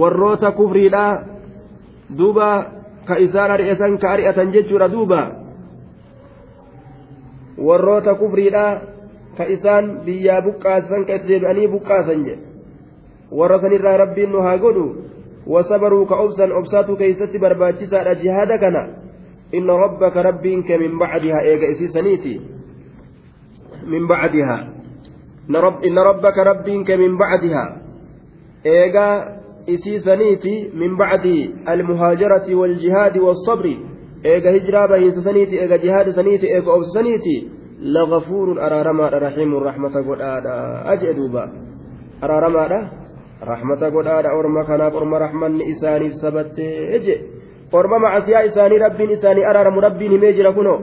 warroota kufriidha duuba ka isaan ari'atan ka ari'atan jechuudha duuba warroota kufriidha ka isaan biyyaa buqqaasan ka itti deebi'anii buqqaasan jedhe warra sanirraa rabbiin nu haa godhu wasabaruu ka obsan obsaatu keeysatti barbaachisaadha jihaada kana inna rabbaka rabbiin kee min bacdihaa eega isiisaniiti min bacdihaa inna rabbaka rabbiin kee min bacdihaa eegaa isiisaniiti min bacdi almuhaajarati waaljihaadi waalsabri eega hijiraa bahiinsa saniiti eega jihaada saniiti eega obsa saniiti lagafuurun araaramaadha rahiimuun rahmata godhaadha ajee duuba araaramaadha rahmata godhaadha orma kanaaf orma rahmanni isaaniif sabattee je orma macasiyaa isaanii rabbiin isaanii araaramu rabbiin himee jira kuno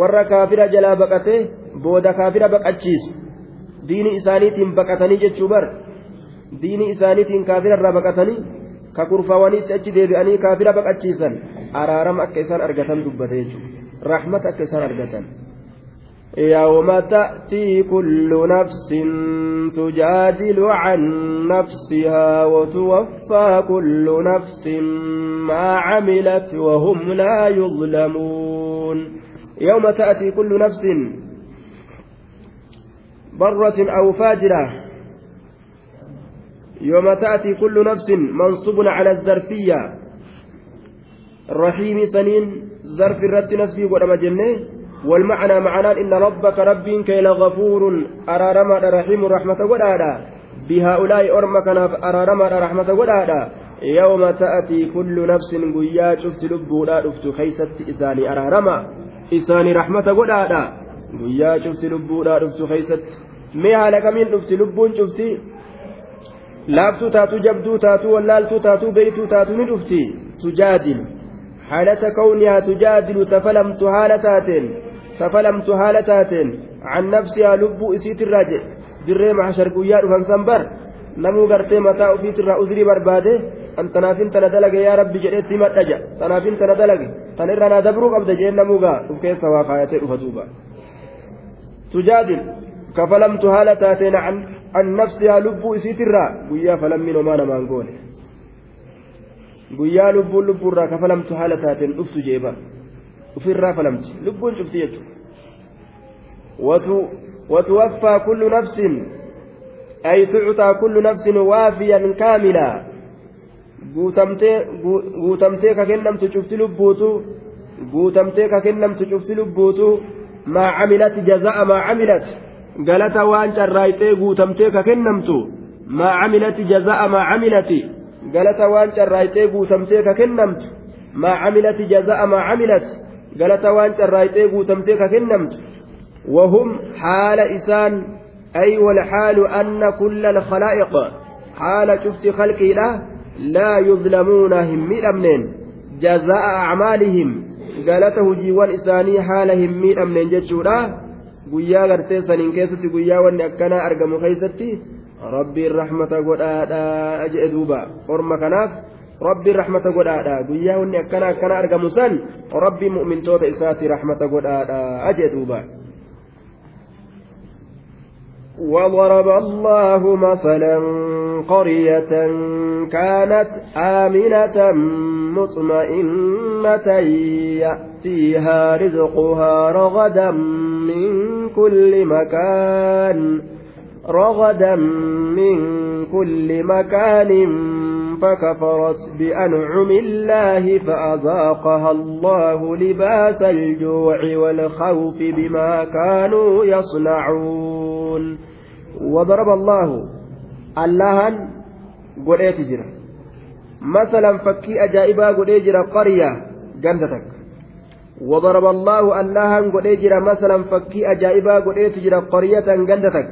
warra kaafira jalaa baqatee booda kaafira baqachiisu diini isaaniitiin baqatanii jechuu bar diini isaaniitiin kaafira irraa baqatanii ka kurfaawaniitti achi deebi'anii kaafira baqachiisan araarama akka isaan argatan dubbate jechuudha rahmata akka isaan argatan يوم تأتي كل نفس تجادل عن نفسها وتوفى كل نفس ما عملت وهم لا يظلمون يوم تأتي كل نفس برة أو فاجرة يوم تأتي كل نفس منصوب على الزرفية الرحيم سنين زرف الرت نسبي ودم جنة والمعنى معنى إن ربك رب كي لغفور أرارما رحيم رحمة ودادا بهؤلاء أرمك أرارما رحمة ودادا يوم تأتي كل نفس قيا شفت لبولا شفت خيست إساني أرارما إساني رحمة ودادا قيا شفت لبولا شفت خيست mee haala kamiin dhufti lubbuun cufti laaftuu taatu jabduu taatu wallaaltuu taatu beeytuu taatu ni dhufti tujaadilu tujaadilu safalamtu haala taateen safalamtu haala taateen can nafsihaa lubbuu isiitirraa jedhe dirree mahashar guyyaa dhufan san bar namuu gartee mataa ufiitirraa uzrii barbaade an tanaafin tana dalage yaa rabbi jedheetti himadhaja tanaafin tana dalage tan irra naa dabruu qabda jeen namuugaa uf keessa waa kaayatee dhufa duuba tujaadil kafalamtu haala taateen an nafsihaa lubbuu isiitirraa guyyaa falammiin homaa namaan goone guyyaa lubbuun lubbuurraa kafalamtu haala taateen dhuftu jeeba ufirraa falamti lubbuun cufti jechuudha watuwaffaa kullu nafsin ay tucutaa kullu nafsin waafiyan kaamilaa guutamtee ka kennamtu cufti lubbuutu guutamtee ka kennamtu cufti lubbuutu maa camilati jaza'a maa camilat galata waan carraayxee guutamtee ka kennamtu maa camilati jaza'a maa camilati galata waan carraayxee guutamtee ka kennamtu maa camilati jaza'a maa camilati galata waan carraayxee guutamtee ka kennamtu وهم حال إسان أي والحال أن كل الخلائق حال شفت خلقي له لا يظلمون هم أمنين جزاء أعمالهم قالته جيوان إساني حال هم أمنين جتشورا guyyaa gartee saniin keessatti guyyaa wanni akkanaa argamu keessatti rabbiin rahmata godhaadha jedhe duuba orma kanaaf rabbiin rahmata godhaadha guyyaa wanni akkana akkana argamu san rabbiin mu'mintoota isaati rahmata godhaadha jedhe duuba. وضرب الله مثلا قرية كانت آمنة مطمئنة يأتيها رزقها رغدا من كل مكان رغدا من كل مكان فكفرت بأنعم الله فأذاقها الله لباس الجوع والخوف بما كانوا يصنعون. وضرب الله allahan godheeti jira masalan fakkii ajaa'ibaa godhee jira qarya ganda takka وضرب الله اللهن قد جرى مثلا فكي أجائبا قد جرى قرية غندتك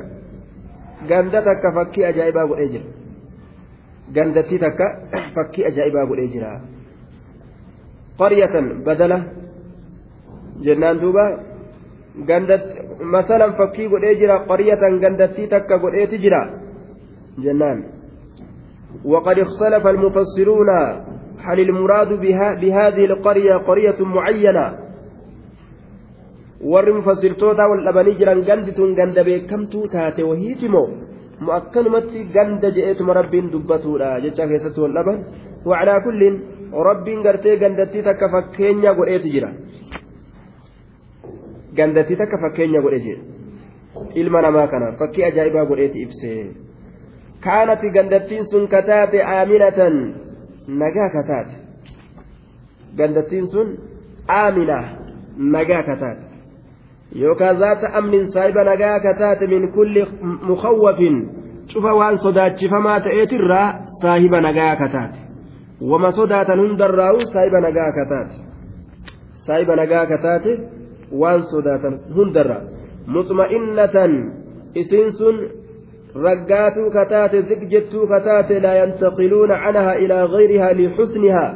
غندتك فكي أجائبا قد جرى غندتي تك فكي أجائبا قد جرى قرية بدلة جنان دوبا غندت مثلا فكي قد جرى قرية غندتي تك قد جرى جنان وقد اختلف المفسرون هل المراد بها بهذه القرية قرية معينة؟ Warri mufassirtoota wal dhabanii jiran gandi tun ganda beekamtuu taate wahiitimoo mu akkanumatti ganda je'eetuma rabbiin dubbatuudha jecha keessatti wal dhaban. Wacalaa kulliin rabbiin gartee gandattii takka fakkeenya godheeti jira. Gandattii takka fakkeenya godhe jedhe ilma namaa kana fakkii ajaa'ibaa godheeti ibsee. Kaanati gandattiin sun kataate aaminatan nagaa kataate. Gandattiin sun aamina nagaa kataate yookaan zaata amnin saahiba nagaa kataate min kulli mukawwafin cufa waan sodaachifamaa ta'eetirraa saahiba nagaa kataate wama sodaatan hundarraa'u saahiba nagaa kataate saahiba nagaa kataate waan sodaatan hundarraa muxma'innatan isiin sun raggaatuu kataate zigjettuu kataate laa yantaqiluuna canhaa ilaa gayrihaa lixusnihaa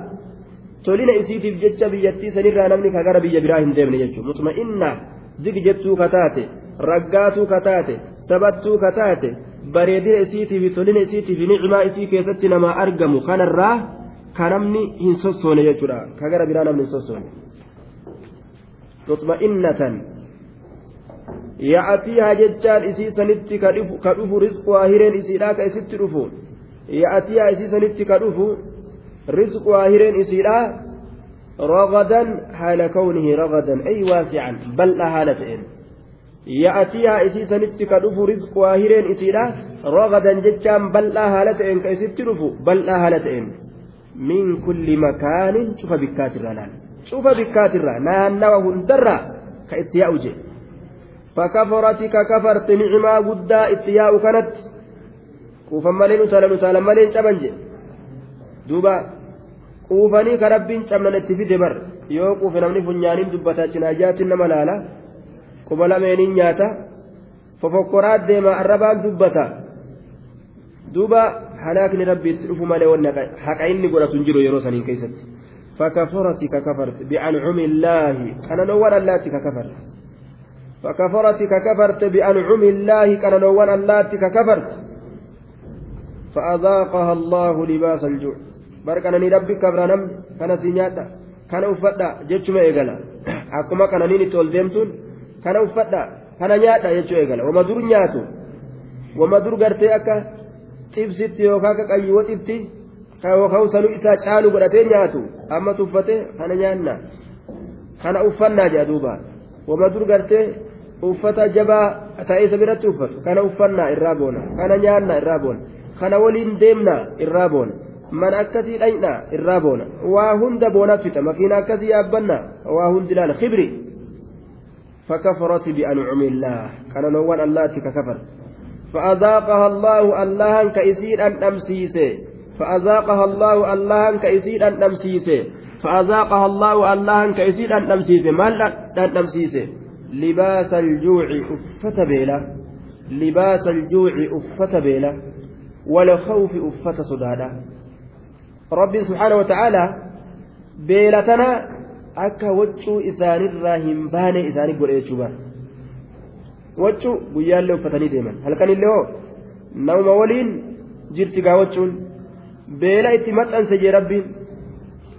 tolina isiitiif jecha biyyattii sanirraa namni ka gara biyya biraa hin deemne jechuudha mutma'inna zigjettuu kataate raggaatuu kataate sabattuu kataate bareedina isiitiif tolina isiitiif nicmaa isii keessatti namaa argamu kanarraa ka namni hin sossoone jechuudha. Ka gara biraa namni hin sossoone. Mutma'innatan ya'atiihaa jechaan isii sanitti ka dhufu rizquhaa hireen isiidhaa ka isitti dhufu. Ya'atiihaa isii sanitti ka dhufu rizquhaa hireen isiidhaa ragadan haala kawnihi ragadan ay waasican bal'aa haala ta'een ya'atiihaa isii sanitti ka dhufu rizquhaa hireen isiidhaa ragadan jechaan bal'aa haala ta'een ka isitti dhufu bal'aa haala ta'een min kulli makaanin cufa bikkaatirraa laal cufa bikkaatirraa naannawa hundarraa ka itti yaa'u jedhe فكفرت ككفرت نعما قدا اتياء كانت كوفا مالين وتالا وتالا مالين شبنجي دوبا quufanii ka rabbiin cabnan itti fide bar yoo quufe namni funyaaniin dubbata cinaajaatti nama laala quba lameeniin nyaata fofokkoraa deema arrabaan dubbata duuba halaakni rabbiitti dhufu malee wanni haqa inni godhatu hin jiru yeroo saniin keessatti فكفرت ككفرت بأنعم الله أنا نوان الله ككفرت فكفرت ككفرت بأنعم الله كان نوان الله ككفرت فأذاقها الله لباس الجوع barqananii rabbi kabranam kana si nyaadha kana uffadha jechuma eegala akkuma kananiin itti ol deemtuun kana uffadha kana nyaadha jechuu eegala wama dur nyaatu wama dur gartee akka xibsitti yookaan akka qayyooxitti yookaan sanuu isaa caalu godhatee nyaatu amma tuffate kana nyaanna kana uffannaa jedha duuba wama dur gartee uffata jabaa ta'ee isa biratti uffatu kana uffannaa irraa boona kana nyaanna irraa boona kana waliin deemna irraa boona. Man akkasii dhayna irraa boona. Waa hunda boonaaf fixa makiina akkasii yaabbanna. Waa hundi laala kibri فكفرت بأنعم الله كان نوان الله ككفر فأذاقها الله الله كإسير أن أمسيسه فأذاقها الله الله كإسير أن أمسيسه فأذاقها الله الله كإسير أن أمسيسه ما أن أمسيسه لباس الجوع أفت بيلا لباس الجوع أفت بيلا والخوف أفت صدادا rabbiin subhaana wata'aalaa beelatana akka waccuu isaanirraa hin baane isaanii godhe jechuu bara waccuu guyyaallee uffatanii deeman halkanillee hoo nama waliin jirti gaa waccuun beela itti maxxanse jee rabbiin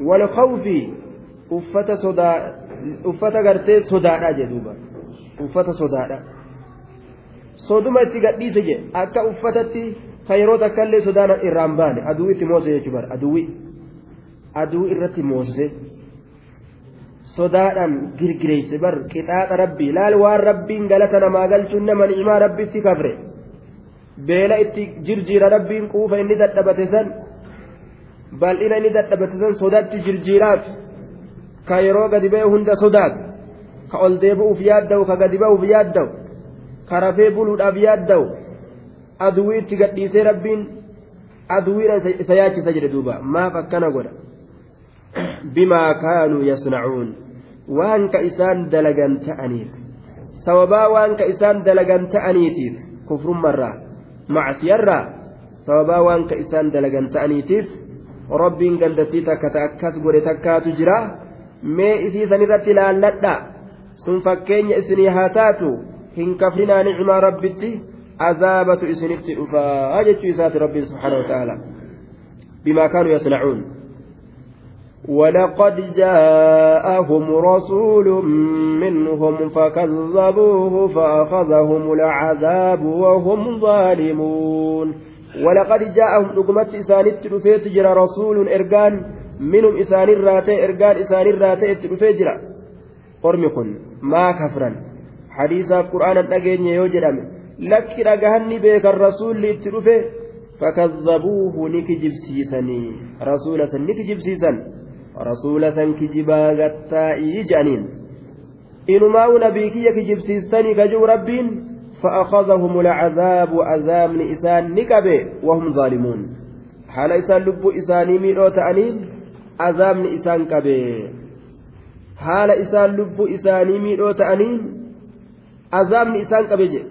wal khawfi uffata sodaa uffata gartee sodaadha jee uffata sodaadha soduma itti gadhiise jee akka uffatatti ka yeroo takkaillee sodaan irraan baane aduu itti moose jechuu bara aduwwi aduu irratti moose sodaadhaan girgireeyse bar qixaaxa rabbii laal waan rabbiin galata namaa galchuun nama ni'imaa rabbitti kafre beela itti jirjiira rabbiin quufa inni dadhabate san bal'ina inni dadhabate san sodaatti jirjiiraaf ka yeroo gadi ba'e hunda sodaat ka ol deebi'uuf yaadda'u ka gadi ba'uuf yaadda'u ka rafee buluudhaaf yaadda'u aduwwii itti gadhiisee rabbiin aduwwiidha isa yaachisa jedhe duuba maaf akkana godha bimaa kaanuu yasnacuun waan ka isaan dalagan ta'aniif sababaa waan ka isaan dalagan ta'aniitiif kufrummarraa macsiyarraa sababaa waan ka isaan dalagan ta'aniitiif rabbiin gandattii takka ta akkas godhe takkaatu jira mee isiisan irratti laalladha sun fakkeenya isinii haa taatu hin kafrinaa nicmaa rabbitti إسنفت أفا. أجت إسات ربي سبحانه وتعالى بما كانوا يصنعون. ولقد جاءهم رسول منهم فكذبوه فأخذهم العذاب وهم ظالمون. ولقد جاءهم نقمت إسانت رفيت جرى رسول إرقان منهم إسان الراتي إرقان إسان الراتي رفيت جرى. قرمكن ما كفرا حديث القرآن الأجين يوجد beekan rasuulli itti dhufe fakadhabuuhu ni kijibsiisanii rasuula san ni kijibsiisan rasuula san kijibaa gattaa'ii jedhaniin inumaa'u nabii kiyya kijibsiistanii kajuu rabbiin فأخذهم العذاب عذاب إسان نكبه وهم ظالمون حال إسان لب إساني ميلو تأنين عذاب إسان كبه حال إسان لب إساني ميلو تأنين عذاب إسان كبه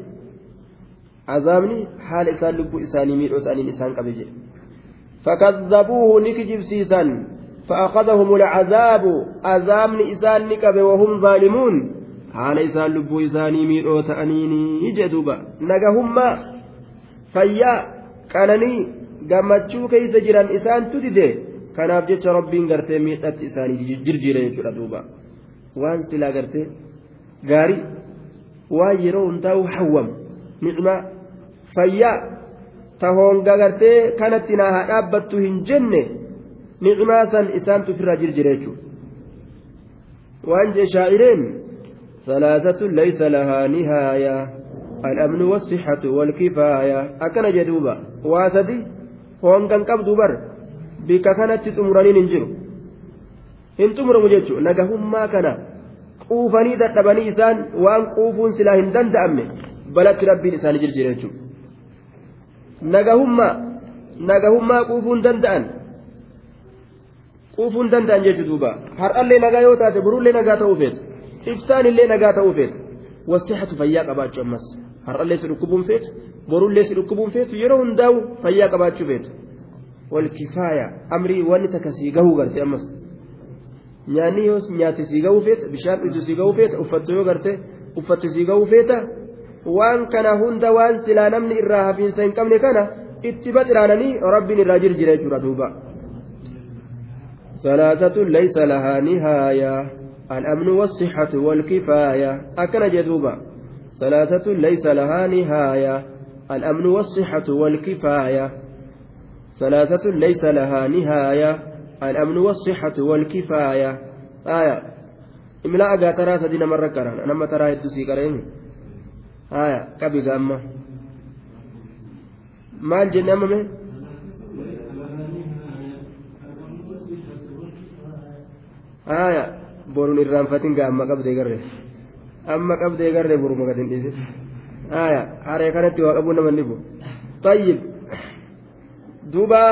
عذابني حال إسان لب إساني ميلو تأنين إسان كبه فكذبوه نكجب سيسان فأخذهم العذاب عذاب إسان نكبه وهم ظالمون haala isaan lubbuu isaanii miidhoo ta'aniini jedhuba nagahummaa fayyaa qananii gammachuu keeysa jiran isaantu dide kanaaf jecha rabbiin gartee miidhatti isaanii jirjiire jechuudha duuba waan silaa gartee gaarii waan yeroo hundaa'u nicmaa fayyaa tahoonga gartee kanatti naa haa dhaabbattu hin jenne nicmaa san isaantu ofirraa jirjire jechuudha waan jee shaa'ireen ثلاثة ليس لها نهاية الأمن والصحة والكفاية أكن جدوبا واسدي هون كان قبض بر بك كانت تمرنين انجرو hin xumuramu jechuun nagahummaa kana quufanii dadhabanii isaan waan quufuun silaa hin danda'amne balatti rabbiin isaanii jirjire jechuudha. Nagahummaa nagahummaa quufuun danda'an. Quufuun danda'an jechuudha duuba. Har'allee nagaa yoo taate burullee nagaa ta'uu feetu. Iftaanillee nagaa ta'uu feetu. Wasixatu fayyaa qabaachuu ammas. Har'allee si dhukkubuun feetu borullee si dhukkubuun feetu yeroo hundaa'u fayyaa qabaachuu feetu. Walkifaaya amrii wanni takka sii gahuu garte ammas. nyaanni yoo nyaate sii ga'uu feeta bishaan dhugdu sii ga'uu feeta uffattu yoo garte uffatti sii ga'uu feeta waan kana hunda waan silaa namni irraa hafiinsa hin qabne kana itti baxiraananii rabbiin irraa jirjira jechuudha duuba. ثلاثة ليس لها نهاية الأمن والصحة والكفاية أكن جدوبا ثلاثة ليس لها نهاية الأمن والصحة والكفاية ثلاثة ليس لها نهاية الأمن والصحة والكفاية آية إملا أجا ترى سدينا مرة كران أنا ما ترى يدسي كرين آية كبي قامة ما الجنة أمامي آية بورون الرانفتين قامة قبدي قرر أما قبدي قرر بورو مقدين ديسي آية آية كانت وقبونا من نبو طيب دوبا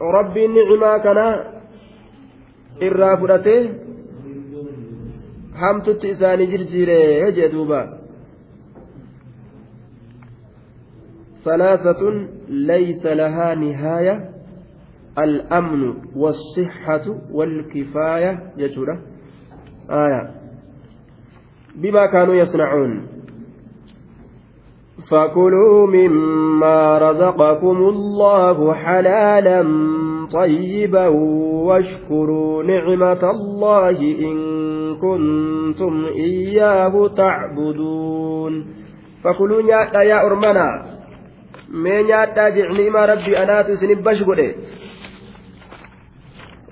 rabbiin ni'imaa kana irraa fudhatee hamtutti isaanii jirjiire jee duuba ثلاثة ليس لها نهاية الأمن والصحة والكفاية جتورة. آية. بما كانوا يصنعون. فكلوا مما رزقكم الله حلالا طيبا واشكروا نعمة الله إن كنتم إياه تعبدون. فكلوا يا أرمنا. من نياتا جعني ما ربي أنا تسنب بشغله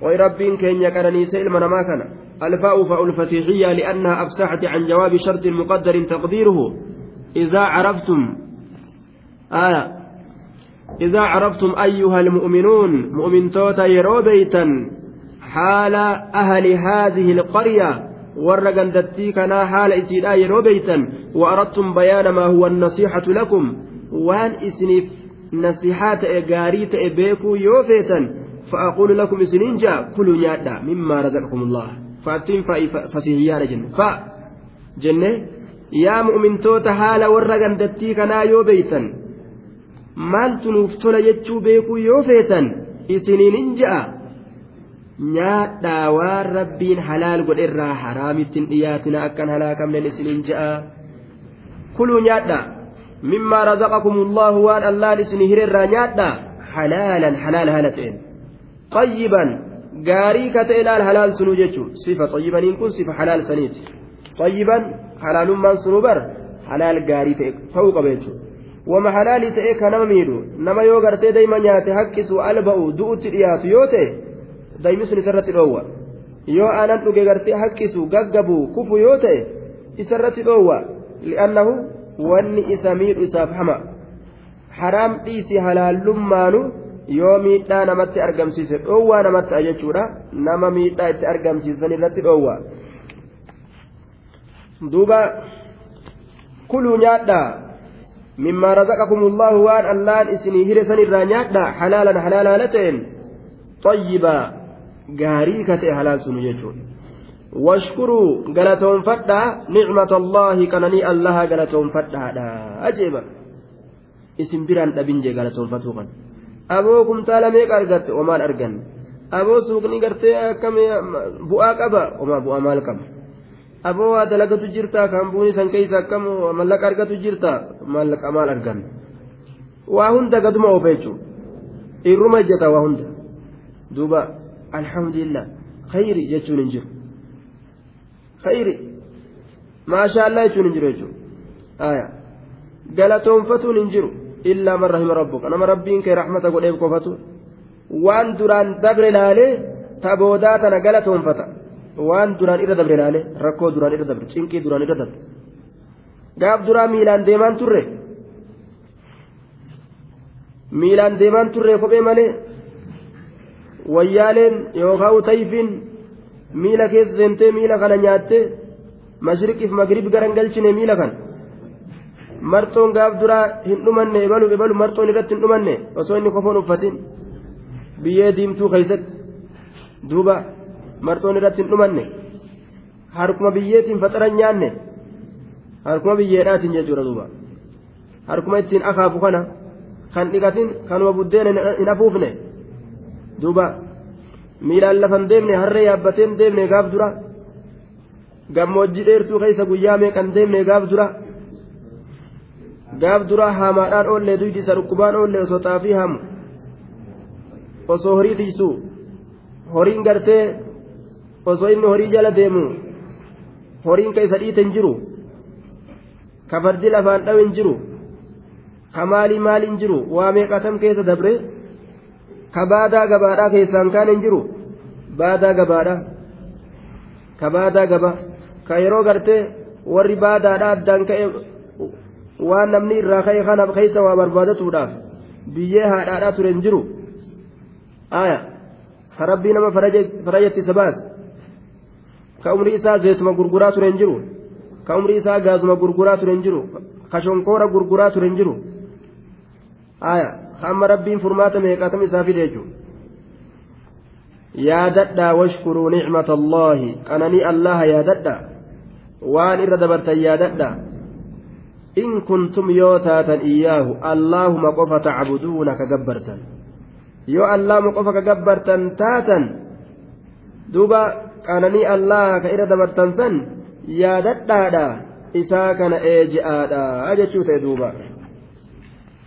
ويربين كين يكرني سيل من ما كان الفاء فاء الفسيحية لأنها أفسحت عن جواب شرط مقدر تقديره إذا عرفتم آية إذا عرفتم أيها المؤمنون مؤمن توتا يروبيتا حال أهل هذه القرية ورقن دتيكنا حال إسيدا يروبيتا وأردتم بيان ما هو النصيحة لكم waan isiniif nasihaa ta'e gaarii ta'e beekuu yoo feetan fa'aquulu lakum isiniin jaa kuluu nyaadha mimmaa razaqakumullah. Faattiin fa'i fasihiyyaadha jenne. Fa jenne yaa mu'umintoota haala warra gandattii kanaa yoo beeytan maaltu nuuf tola jechuu beekuu yoo feetan isiniin in ja'a nyaadhaa waan rabbiin halaal godherraa haraamittiin dhiyaatina akkan halaakamnen isiniin ja'a. Kuluu nyaadhaa. Xayyiban gaarii ka ta'e laal halaal sunuu jechuu sifa xayyibaniin kun sifa halaal saniiti xayyiban halaalummaan sunuu bar halaal gaarii ta'e ta'uu qaba jechuudha wama halaalii ta'e ka nama miidhu nama yoo gartee dayma nyaate haqqisu alba'u du'utti dhiyaatu yoo ta'e daymi sun isarratti dhoowwa yoo aanan dhuge gartee haqqisu gaggabu kufu yoo ta'e isarratti dhoowwa li'annahu wanni isa miidhu isaaf hama. Haraam dhiisi halaalummaanu yoo miidhaa namatti argamsiise dhoowwaa namatti jechuudha. Nama miidhaa itti argamsiisan irratti dhoowwa. duuba kuluu nyaadhaa mimmaa razaqakum allahu waan allaan isinii hire san irraa nyaadhaa halaalan halaala haala ta'een xayyibaa gaarii ka ta'e halaal sunu jechuudha allaha galatoonfadhaadha ajeeba isin biraan dhabin jee galatoonfatuu kan aboo kumtaala meeqa argatte omaan arganne aboo suuqni gartee akkam bu'aa qaba omaa bu'aa maal qaba aboo waa dalagatu jirta kan buuni san keeysa akkam mallaqa argatu jirta mallaqa maal arganne waa hunda gaduma oofa jechuudha irruma ejjeta waa hunda duuba alhamdulillah khayri jechuun hin jiru khayri maasha allah jechuun hin jiru jechuudha galatoonfatuun hin jiru illaa man rahima rabbuka nama rabbiin kee rahmata godheef qofatu waan duraan dabre laalee ta boodaa tana galatoonfata waan duraan irra dabre laalee rakkoo duraan irra dabre cinqii duraan irra dabre gaaf duraa miilaan deemaan turre miilaan deemaan turre kophee malee wayyaaleen yookaan utayfiin miila keessa seentee miila kana nyaattee mashriqiif magrib garan galchine miila kana marxoon gaaf duraa hin dhumanne ebalu ebalu marxoon irratti hin dhumanne osoo inni kofoon uffatin biyyee diimtuu keessatti duuba marxoon irratti hin dhumanne harkuma biyyeetiin faxaran nyaanne harkuma biyyeedhaatiin jechuudha duuba harkuma ittiin akaafu kana kan dhiqatin kanuma buddeena hin afuufne duuba miilaan lafan deemne harree yaabbateen deemne gaaf dura gammoojjii dheertuu keessa guyyaa meeqan deemne gaaf dura gaaf dura haamaadhaan oollee duydi isa dhukkubaan oollee osoo xaafii haamu osoo horii tiisu horiin gartee osoo inni horii jala deemu horiin ka dhiite hin jiru ka lafaan dhawe hin jiru ka maalii maali hin jiru waa meeqatam keessa dabre ka baadaa gabaadhaa keessaan kaan hin jiru baadaa gabaadhaa ka baadaa gabaa ka yeroo gartee warri baadaadhaa addaan ka'e waan namni irraa ka'e kanaaf keessa waa barbaadatuudhaaf biyyee haadhaadhaa ture hin jiru aya ka rabbii nama farajatti isa baase ka umrii isaa zeetuma gurguraa ture hin jiru ka umrii isaa gaazuma gurguraa ture hin jiru ka shonkoora gurguraa ture hin jiru aya amma rabbiin furmaata meeqatam isaa fide jechuudha yaadadhaa washkuruu nicmata allaahi qananii allaha yaadadhaa waan irra dabartan yaadadhaa in kuntum yoo taatan iyyaahu allaahuma qofa tacbuduuna ka gabbartan yoo allaahuma qofa ka gabbartan taatan duuba qananii allaha ka irra dabartan san yaadadhaadha isaa kana eeji'aadha jechuu ta'e duuba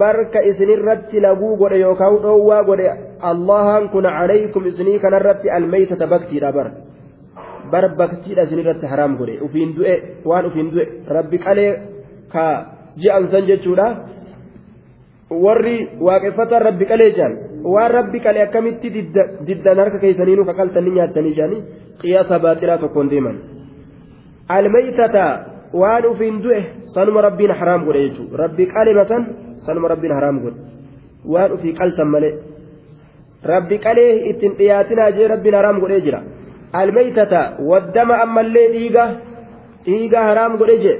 barka isinirratti laguu godhe yookaan dhoowwaa godhe allahan kun calaykum isinii kanarratti almeeytata baktiidha bar bar baktiidha isinirratti haraam godhe ufiin du'e waan ufiin du'e rabbi qalee ka ji'an san jechuudha warri waaqeffataan rabbi qalee jaan waan rabbi qalee akkamitti diddan harka keessaniinuu kaqaltanii nyaattanii jaanii qiyaasa baaxilaa tokkoon deeman almeeytata waan ufiin du'e sanuma rabbiin haraam godhe jechuudha rabbi qalema san sanuma rabbiin haraam godhe. Waan ufii qaltan malee rabbi qalee ittiin dhiyaatinaa jee rabbiin haraam godhee jira. Almeeytata waddama ammallee dhiiga dhiiga haraam godhe jee.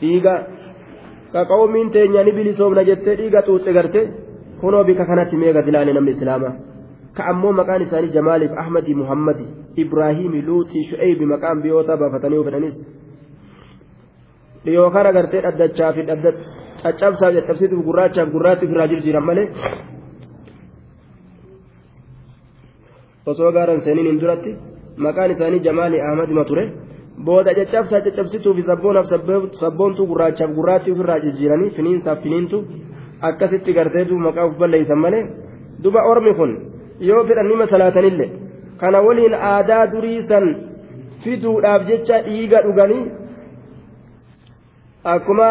Dhiiga qaqawmiin teenya ni bilisoomna jettee dhiiga xuuxe garte kunoo bika kanatti meega dilaane namni islaamaa ka ammoo maqaan isaanii jamaaliif ahmadi muhammadi ibraahiimi luuxii shu'eebi maqaan biyyoota baafatanii fedhanis. Dhiyoo kana gartee dhaddachaa fi caccabsaaf caccabsiituuf gurraachaaf gurraatti ofirraa jirjiiran malee osoo gaaran seeniin hin duratti maqaan isaanii jamaali ahmadima ture booda caccabsaa caccabsituu fi sabboonaaf sabboontuu gurraachaaf gurraatti ofirraa jirjiiranii finiinsaaf finiintu akkasitti gartee duuba maqaa of balleeysan malee duba ormi kun yoo fedhan nima salaatanillee kana waliin aadaa durii san fiduudhaaf jecha dhiiga dhuganii akkuma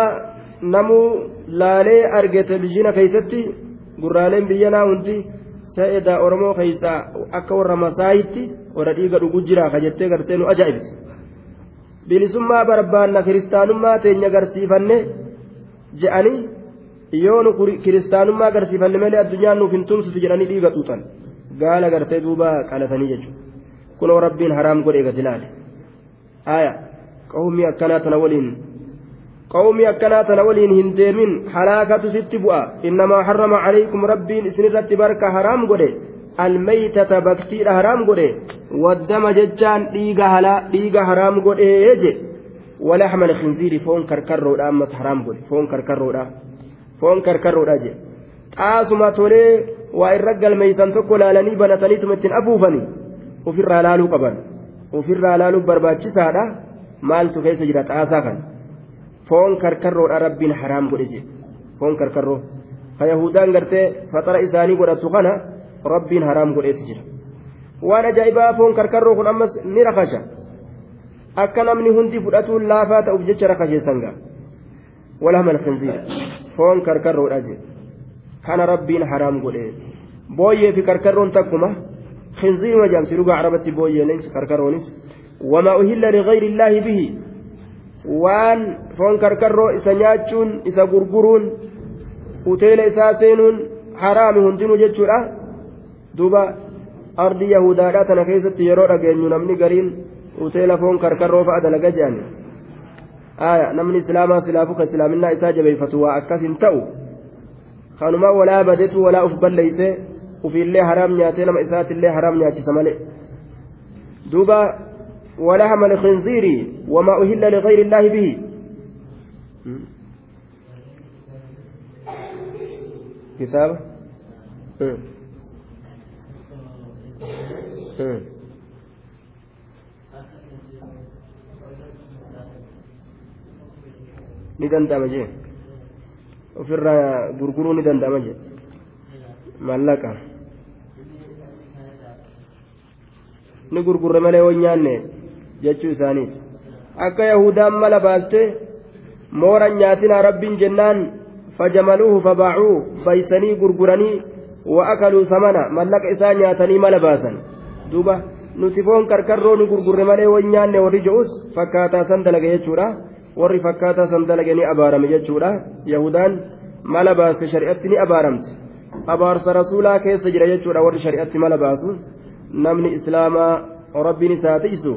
namuu laalee arge televizhiina keessatti gurraaleen biyyanaa hundi sa'edaa oromoo keessaa akka warra masaayitti warra dhiiga dhugu jira ka jettee gartee nu ajaa'ibsi bilisummaa barbaanna kiristaanummaa teenya garsiifanne je'anii yoo nu kiristaanummaa agarsiifanne malee addunyaan nuuf hin tumsitu jedhanii dhiiga xuuxan gaala gartee duuba qalatanii jechuudha kunoo rabbiin haraam godhe gadi laale aya qawmii akkanaa tana waliin qawmii akkanaa tana waliin hin deemin halaakatu sitti bu'a innamaa harrama calaykum rabbiin isinirratti barka haraam godhe almeytata baktiidha haraam godhe waddama jechaan dhiiga haraam godhee je ولحم الخنزير فون كركرودا أمس حرام قول فون كركرودا فون كركرودا جي xaasuma tolee waa irra galmeeysan tokko laalanii banataniituma ittiin afuufani ofirraa laaluu qaban ofirraa laaluu barbaachisaadha maaltu keessa jira xaasaa kan rabbiin haraam godhe foon karkarroo ka yahudaan gartee faxara isaanii godhatu kana rabbiin haraam godheeti jira waan ajaa'ibaa foon karkarroo kun ammas ni rakasha akka namni hundi fudhatuun laafaa ta'uuf jecha rakasheessan gaa walhamal khinziir foon karkarroodha jedhe kana rabbiin haraam godhe booyyee fi karkarroon takkuma khinziiruma jaamsi dhugaa arabatti booyyeenis karkarroonis wamaa uhilla ligayri illaahi bihi waan foon karkarroo isa nyaachuun isa gurguruun uteela isaa seenuun haraami hundinuu jechuudha. Duuba ardi yahudaadhaa tana keessatti yeroo dhageenyu namni gariin uteela foon karkarroo fa'a dalaga jedhan aya namni islaamaa silaafu ka islaaminaa isaa jabeeffatu waa akkas hin ta'u. Kanuma walaa badetu walaa uf balleeyse ufiillee haraam nyaatee nama isaatillee haraam nyaachisa malee. Duuba ولحم الخنزير وما أهل لغير الله به كتاب gurguruu ni danda'ama jee mallaqa ni gurgurre malee waan nyaanne jechuu isaaniiti akka yahudaan mala baaste mooran nyaatinaa rabbiin jennaan fajamaluuhu fabaacuu baysanii gurguranii wa akaluu samana mallaqa isaa nyaatanii mala baasan. Duuba nuti foon karkarroo ni gurgurre malee waan nyaanne warri je'us fakkaataa san dalage jechuudha. Warri fakkaataa san dalage ni abaarame jechuudha. Yahudaan mala baaste shari'atti ni abaaramte abaarsa rasuulaa keessa jira jechuudha warri shari'atti mala baasu. Namni islaamaa rabbiin isaa tiisu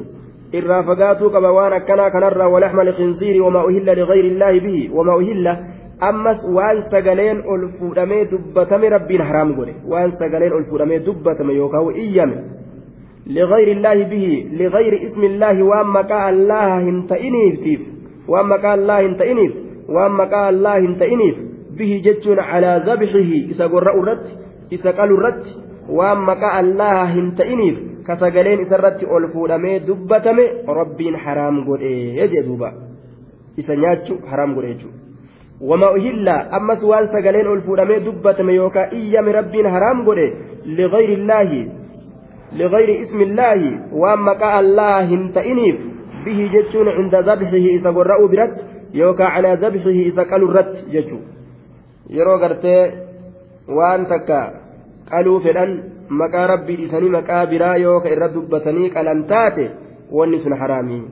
irraa fagaatuu qaba waan akkanaa kanarraa walaxma liqinsiiri wamaa uhilla ligayri illaahi bihi wamaa uhilla ammas waan sagaleen ol fuudhamee dubbatame rabbiin haraam godhe waan sagaleen ol fuudhamee dubbatame yookaan iyyame ligayri illaahi bihi ligayri ismi illaahi waan maqaa allaha hin ta'iniif waan maqaa allaha hin ta'iniif waan maqaa allaha hin ta'iniif bihi jechuun calaa zabxihi isa gorra'u irratti isa qalu irratti waan maqaa allaha hin ta'iniif ka sagaleen isarratti ol fuudhamee dubbatame rabbiin haraam godhee jee duuba isa nyaachu haraam godhe jechuudha wama uhilla ammas waan sagaleen ol fuudhamee dubbatame yookaan iyyame rabbiin haraam godhe ligayri illaahi ligayri ismillaahi waan maqaa allaha hin ta'iniif bihi jechuun cinda zabxihi isa gorra'uu biratti yookaan calaa zabxihi isa qalu irratti jechuudha yeroo gartee waan takka qaluu fedhan maqaa rabbii dhiisanii maqaa biraa yoo ka irra dubbatanii qalan taate wanni sun haraamii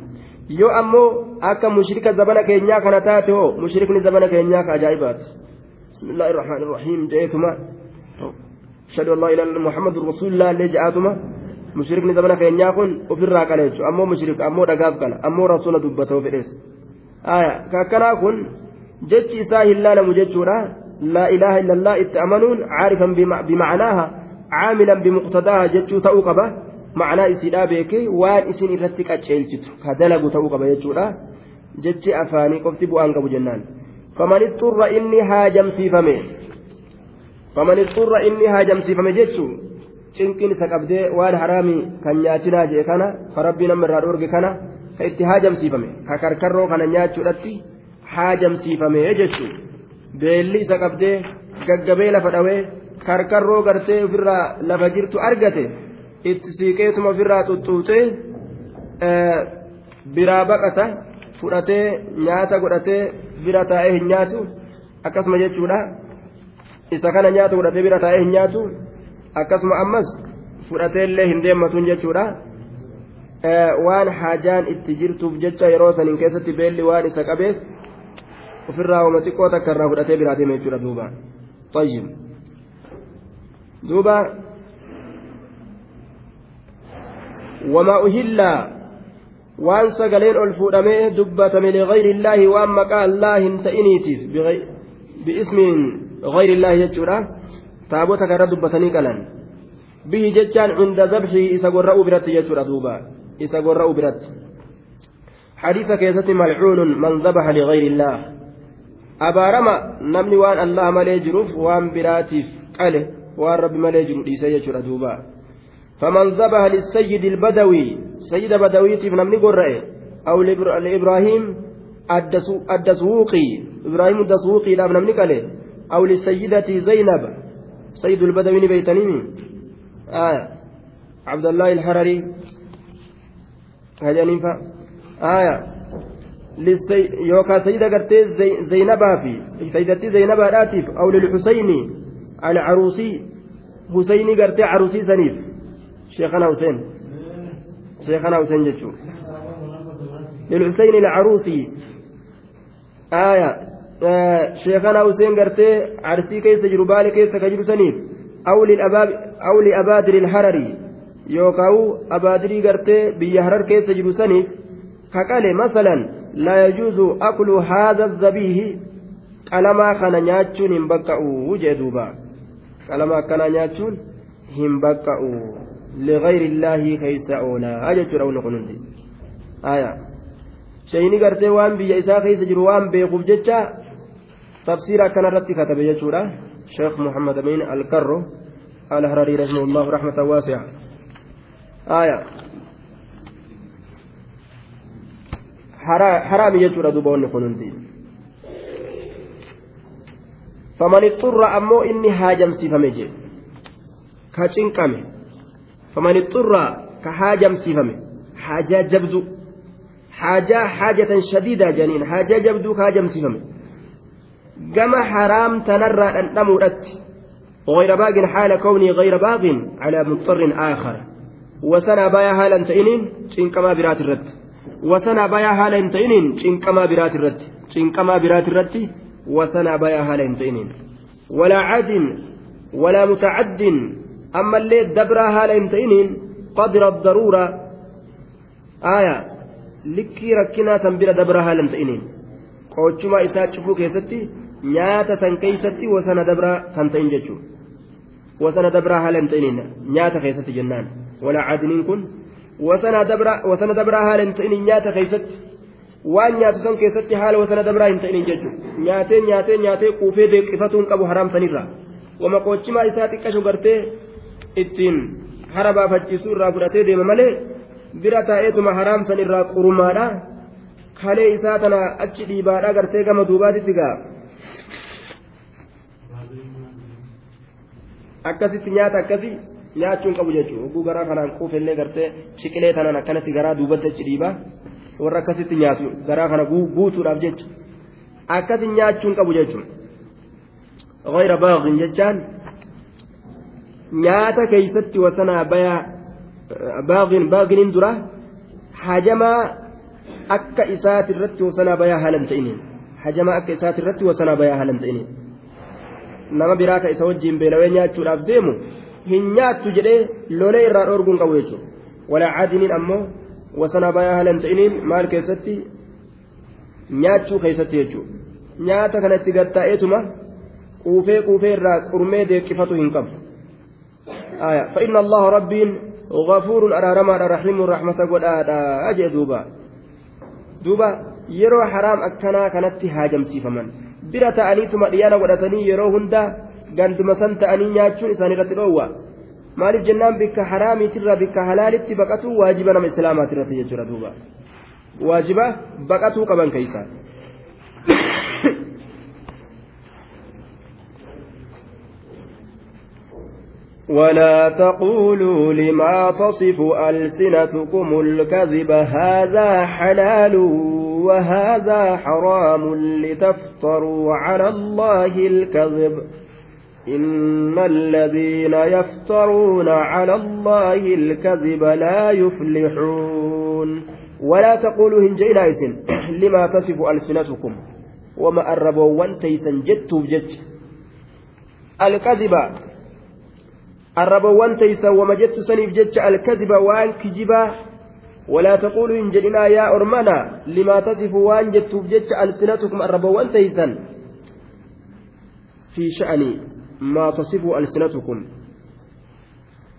yoo ammoo akka mushrika zabana keenyaa kana taate hoo mushrikni zabana keenyaa ka ajaa'ibaati bismillaahi irrahmaani irrahiim jeetuma ashhadu an laa ilaaha illa muhammadu rasuulillah illee je'aatuma mushrikni zabana keenyaa kun ofirraa qala jechuudha ammoo mushrik ammoo dhagaaf qala ammoo rasuula dubbatoo ka akkanaa kun jechi isaa hin laalamu jechuudha لا إله إلا الله اتأمنون عارفا بمعناها عاملا بمقتضاها جتشو تأوقبة معنى إسيدا بيكي وان إسين إرتك أتشيلتو كدلق تأوقبة جتشولا جتشي أفاني قفتي بؤان قبو جنان فمن اضطر إني هاجم سيفمي فمن اضطر إني هاجم سيفمي جتشو cinqin isa qabdee waan haraami kan nyaatinaa jee kana ka rabbii nama irraa dhoorge kana ka itti haajamsiifame ka karkarroo kana nyaachuudhatti haajamsiifame jechuu Beelli isa qabdee gaggabee lafa dhawee karkarroo gartee ofirraa lafa jirtu argate itti siiqeetuma ofirraa xuxxuutee biraa baqata fudhatee nyaata godhatee bira taa'ee hin nyaatu. Akkasuma jechuudha isa kana nyaata godhatee bira taa'ee hin nyaatu. Akkasuma ammas fudhateellee hin deemmatuun jechuudha. Waan haajaan itti jirtuuf jecha yeroo saniin keessatti beelli waan isa qabeef ofirraa wama xiqqoo takka irraa fudhatee biraa deema jechuudha duuba طيب duuba وما أهل waan sagaleen ol fuudhamee dubbatame ligayri illaahi waan maqaa allaa hin ta'iniitiif biismiin gayri illaahi jechuudha taabota karra dubbatanii qalan bihi jechaan cunda zabxii isa gorra'uu biratti jechuudha duuba isa gorra'uu biratti حديث كيست ملعون من ذبح لغير الله abaarama namni waan allah malee jiruuf waan biraatiif qale waan rabbi malee jiru dhiise jechuudha duuba. فمن ذبح للسيد البدوي سيد بدوي في نمني قرأ أو لإبراهيم الدسوقي إبراهيم الدسوقي لا نمني قال أو للسيدة زينب سيد البدوي بيتنيمي آه عبد الله الحرري هجانين فا آية للسي... يوكا سيدة قرتي زي... زينبا في سيدتي زينبا راتف أو للحسين العروسي. حسيني قرتي عروسي سنيف. شيخنا حسين. شيخنا حسين جتشو للحسين العروسي. آية. آه شيخنا حسين قرتي عرسي كيس جربالي كيس كجر سنيف. أو للأباب أو لأبادر الحرري يوكاو أبادري قرتي لا يجوز أكل هذا الذبيه قلما كان نياتشون هم بكأو جدوبا قلما كان نياتشون هم بكأو لغير الله كيس أولا أجت رون قنوندي آية. شيني قرتي وان بيا إساء كيس جروان بيقوف جتشا. تفسير كان رتي كتب يجورا شيخ محمد أمين الكرو. الهرري رحمه الله رحمة واسعة. آية. Haraami jechuudha duuba wanni kun hundi faman ixxurra ammoo inni haajamsiifame jee ka cinqame faman ixxurra ka haajamsiifame haajaa jabdu haajaa haajatan shadiidaa janiin haajaa jabduu ka haajamsiifame gama haraam tanarraa dhandhamuudhatti غير باغ حال كوني غير باغ على مضطر آخر وسنا بايا حالا تئنين شنكما برات الرد wasana bayaa haala hin ta'iniin cinqamaa biraati irratti cinqamaa biraati irratti wasana bayaa haala hin ta'iniin walaa cadin walaa mutacaddin ammallee dabraa haala hin ta'iniin qadra daruura aaya likkii rakkinaa tan bira dabraa haala hin ta'iniin qoochumaa isaa cufuu keessatti nyaata tan keeysatti wasana dabraa kan ta'in jechuu wasana dabraa haala hin ta'iniin nyaata keessatti jennaan walaa cadiniin kun wasana dabraa haala hin ta'in nyaata keessatti waan nyaatu san keessatti haala wasana dabraa hin ta'in jechuudha nyaatee nyaatee nyaatee quufee deeqifatuun qabu haraamsanirra wama qoochimaa isaa xiqqashu gartee ittiin hara baafachiisuu irraa fudhatee deema malee bira taa'eetuma haraamsan irraa qurumaadha kalee isaa tana achi dhiibaadha gartee gama duubaatitti gaa akkasitti nyaata akkasii. nyaachuun qabu jechuudha hogguu garaa kanaan kuufillee gartee shiqilee tanaan akkanatti garaa duubatti achi dhiibaa warra akkasitti nyaatu garaa kana guutuudhaaf jecha akkasi nyaachuun qabu jechuudha gayra baaqin jechaan nyaata keeysatti wasanaa bayaa baaqin baaqiniin dura hajamaa akka isaatirratti wasanaa bayaa haalan ta'iniin hajamaa akka isaatirratti wasanaa bayaa haalan ta'iniin nama biraa ka isa wajjiin beelawee nyaachuudhaaf deemu. Hin nyaattu jedhee lolee irraa dhoorguun qabu jechuudha walaa caadiniin ammoo wasana bayaa halan ta'iniin maal keessatti nyaachuu keessatti jechuudha nyaata kanatti gattaa'eetuma quufee quufee irraa qurmee deeqifatu hin qabu fa'inna allaha rabbiin غفور أرارما رحيم رحمة قدادا أجي دوبا دوبا yeroo haraam akkanaa kanatti haajamsiifaman bira ta'aniituma dhiyaana godhatanii yeroo hunda ganduma san ta'anii nyaachuun isaan irratti dhoowwa maaliif jennaan bikka haraamiitirra bikka halaalitti baqatuu waajiba nama islaamaati irratti jechuudha duuba waajiba baqatuu qaban keeysa ولا تقولوا لما تصف ألسنتكم الكذب هذا حلال وهذا حرام لتفتروا على الله الكذب إن الذين يفترون على الله الكذب لا يفلحون ولا تقولوا هنجينا إسن لما تصف ألسنتكم وما أربوا وانتيسا جدتوا بجد الكذب teeysan wama jettu saniif jecha alkadiba waan kijibaa ولا تقولوا إن جئنا يا أرمنا لما تصف وان جتوف جتش ألسنتكم الربوان تيسا في شأن ما تصف ألسنتكم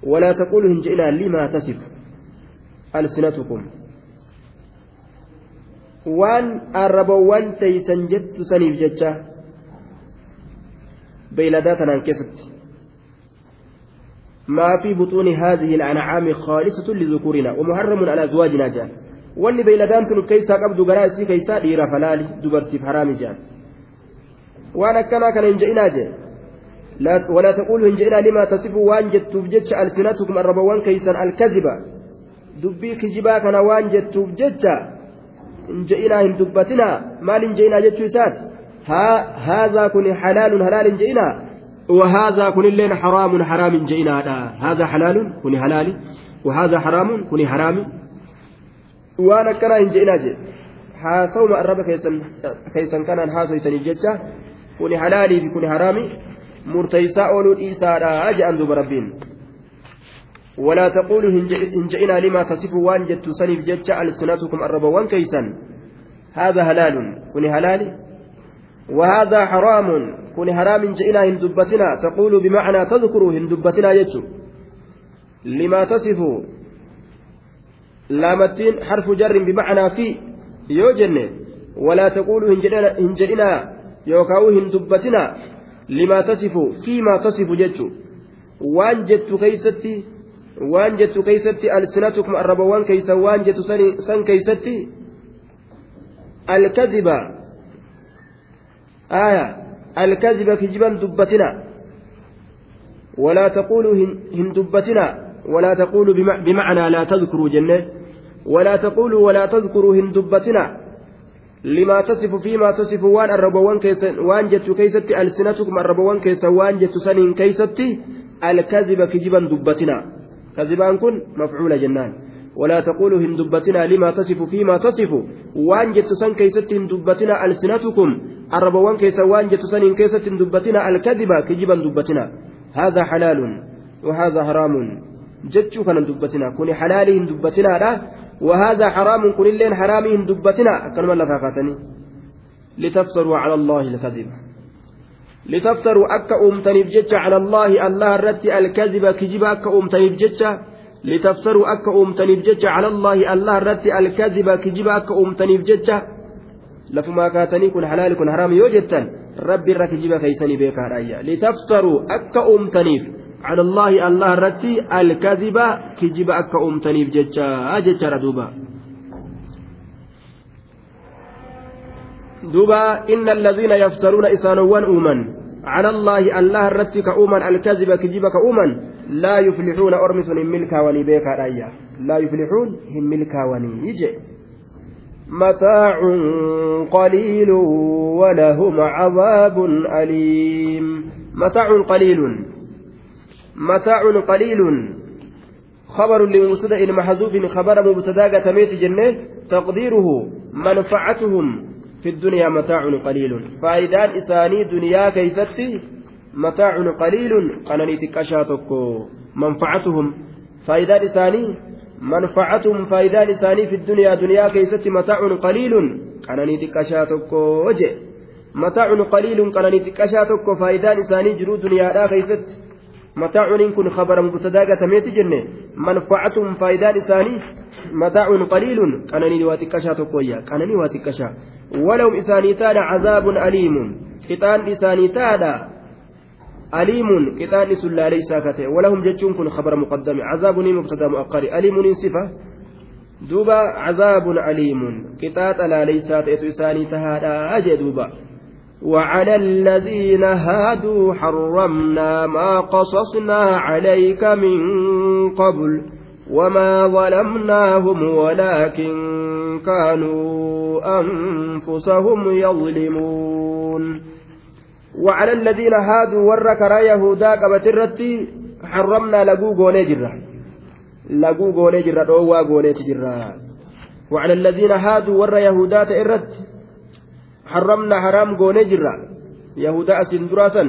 ولا تقولوا إن جئنا لما تصف ألسنتكم وان الربوان تيسا جت سنيف جتش beeyladaa tanaan keessatti ما في بطون هذه الأنعام خالصة لذكورنا ومحرم على أزواجنا جان tun keeysaa qabdu garaa isii keeysaa dhiira falaali dubartiif haraami jaan waan akkanaa kana hin je'inaa jee ولا تقولوا إن جئنا لما تصفوا وان جتوف جتش ألسنتكم الربوان كيسا الكذبة. دبي كجبا كان وان جتوف جتش إن جئنا إن دبتنا مال إن جئنا جتش سات ها هذا كن حلال حلال إن جئنا. وهذا كن اللين حرام حرام إن جئنا. هذا حلال كن حلال. وهذا حرام كن حرام. waan akkanaa hin je'inaa jedhe haasawuma arraba keessan kanaan haasoysaniif jecha kuni halaalii fi kuni haraami murteeysaa ooluu dhiisaadha je'an duba rabbiin. ولا تقولوا إن جئنا لما تصفوا وان جدت سنيف جتش ألسنتكم الربوان كيسا هذا هلال كن هلال وهذا حرام كن حرام جئنا إن دبتنا تقول بمعنى تذكروا إن دبتنا يجو لما تصفوا jarrin bimacnaa fi yoo jenne walaa taquluu hin jedhinaa yookaan hin dubbatinaa? Limaa tasifu fiimaa tasifu jechu waan jettu keeysatti waan jettu keeysatti alsinatukum arrabawwan keeysan waan jettu san keeysatti alkadiba aya alkadiba kijiban dubbatina walaa taquluu hin dubbatina ولا تقولوا بمعنى لا تذكروا جنة ولا تقولوا ولا تذكروا هندبتنا لما تصف فيما تصف وان الربوان كيس وان جت كيست ألسنتكم الربوان كيس وان جت سنين كيست الكذب كجبا دبتنا. كذبان كن مفعول جنان. ولا تقولوا هندبتنا لما تصف فيما تصف وان جت سن كيست هندبتنا ألسنتكم الربوان كيس وان جت سنين كيست هندبتنا الكذب كجبا دبتنا. هذا حلال وهذا حرام. jechuu kanan dubbatina kuni halaalii hin dubbatinaadha وهذا حرام كن اللين akkanuma lafaa kaatanii litaftaruu cala allahi alkadiba litaftaruu akka uumtaniif jecha cala allahi allah irratti alkaziba kijiba akka uumtaniif jecha litaftaruu akka uumtaniif jecha cala allahi allah irratti alkaziba kijiba akka uumtaniif jecha lafumaa kaatanii kun halaali kun haraami yoo jettan rabbi irra kijiba keeysanii beekaadhaayya litaftaruu akka uumtaniif على الله الله رتي الكذب كجب أكا أمتنيف جتشا جتشا دوبا. دوبا إن الذين يفترون إسانوان أومن. على الله الله رتي كأومن الكذب كجب كأومن لا يفلحون أرمس هم ملكا وني بيكا رأيا. لا يفلحون هم ملكا وني يجي. متاع قليل ولهم عذاب أليم. متاع قليل. متاع قليل. خبر لمبتدأ محذوف خبر مبتدا تميت جنة تقديره منفعتهم في الدنيا متاع قليل. فايدان إساني دنيا كيستي متاع قليل. قنني تكشاتك منفعتهم. فايدان إساني منفعتهم. فايدان إساني في الدنيا دنيا كيستي متاع قليل. قنني تكشاتك وجه. متاع قليل. قنني تكشاتك فايدان إساني جرو دنيا كيستي متاع كن خبر مبتدا تميت جنة. منفعتهم فايدان إساني متاع قليل. كانني واتكشا تقويا. كانني واتكشا ولو إساني تادا عذاب أليم. قطان إساني تادا أليم. قطان سلا ليس كته ولهم جتشون كن خبر مقدم. عذاب مبتدا مؤقر أليم صفة دوبا عذاب أليم. قطات لا ليس إساني تهادا. أجي دوبا. وعلى الذين هادوا حرمنا ما قصصنا عليك من قبل وما ظلمناهم ولكن كانوا أنفسهم يظلمون. وعلى الذين هادوا ورك يهودا قبت حرمنا لقو قولي جرة لقو قولي جرة وعلى الذين هادوا ور يهودات الرتي حرمنا حرام قوني جرا. يهودا أسن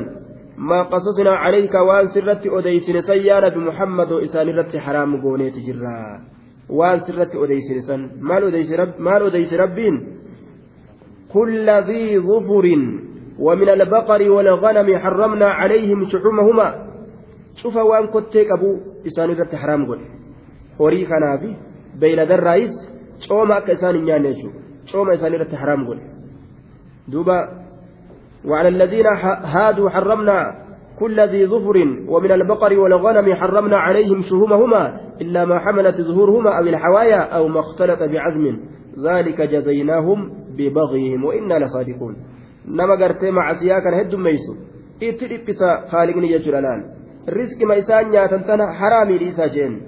ما قصصنا عليك وان سرت أديسن سيارة بمحمد وإسان رت حرام قوني تجرا. وان سرت أديسن سن. مال أديس رب مال أديس ربين. كل ذي ظفر ومن البقر والغنم حرمنا عليهم شحومهما. شوف وان كنتك أبو إسان رت حرام قوني horii kanaa fi beeyladarraayis cooma akka isaan hin nyaanne jechuudha cooma isaanii irratti duuba وعلى الذين هادوا حرمنا كل ذي ظفر ومن البقر والغنم حرمنا عليهم شهومهما إلا ما حملت ظهورهما أو الحوايا أو ما اختلط بعزم. ذلك جزيناهم ببغيهم وإنا لصادقون. نما قرتي مع سياكا هد ميسو. إتلبس خالقني يجر الآن الرزق ما إسان ياتنتنا حرامي لإسا جين.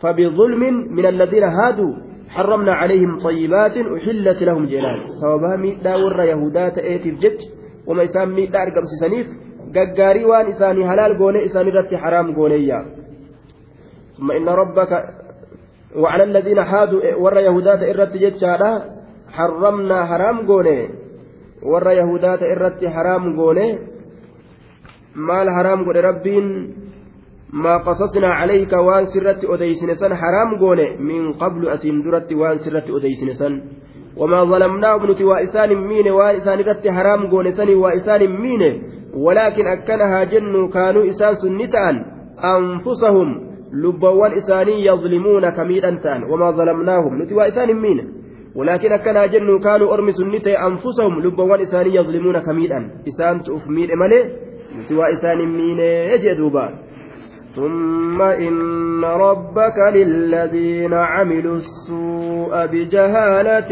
فبظلم من الذين هادوا حرمنا عليهم طيبات أحلت لهم جلال. سوابها ميدا ور يهودات إيتيف جت وما إسان ميدا أرقم سنيف gaggaarii waan isaanii halaal goone isaan irratti haraam gooneeyya ثم إن ربك وعلى الذين حادوا ور يهودات إرت جتشادا حرمنا حرام قوني ور يهودات إرت حرام قوني maal haraam godhe rabbiin haraam goone min qablu asiin duratti waan sirratti odeysine san wamaa zalamnaahum nuti waa isaan hin miine waan isaan irratti haraam goone sanii waa isaan hin miine ولكن أكنها جن كانوا إسان سنتان أنفسهم لبوان إساني يظلمون كميدا تان وما ظلمناهم نتوى إسان مين ولكن أكنها جن كانوا أرمي سنتي أنفسهم لبوان إساني يظلمون كميدا إسان تؤفمين إمالي نتوى إسان مين يجدوبا ثم إن ربك للذين عملوا السوء بجهالة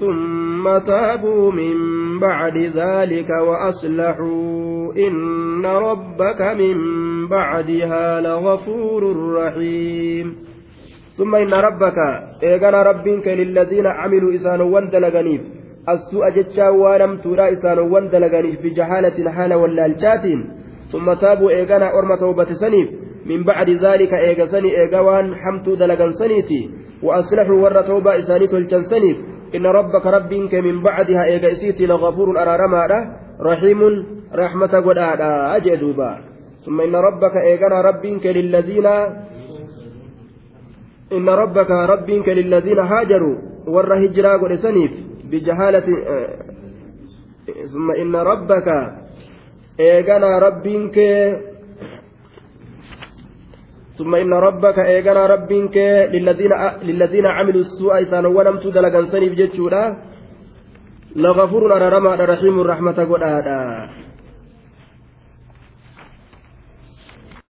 ثم تابوا من بعد ذلك وأصلحوا إن ربك من بعدها لغفور رحيم. ثم إن ربك إيغانا ربك للذين عملوا إسان وندلغنيف السوء جتشا ونم ترى إسان وندلغنيف بجهالة حال واللالشات ثم تابوا إيغانا أرمى توبة سنيف من بعد ذلك إيغا سني إيغوان حمتو دلغن سنيتي وأصلحوا ور توبة إساني تلجن سنيف إن ربك ربك من بعدها إيغا إسيتي لغفور أرارما رحيم رحمة قد أجدوبا ثم إن ربك إيغانا ربك للذين إن ربك ربك للذين هاجروا ور هجرا قد سنيف بجهالة ثم إن ربك إيغانا ربك ثم إن ربك إيغانا ربك للذين للذين عملوا السوء إسان ولم تدلغن سنيف جتشودا لغفور أرارما رحيم الرحمة قد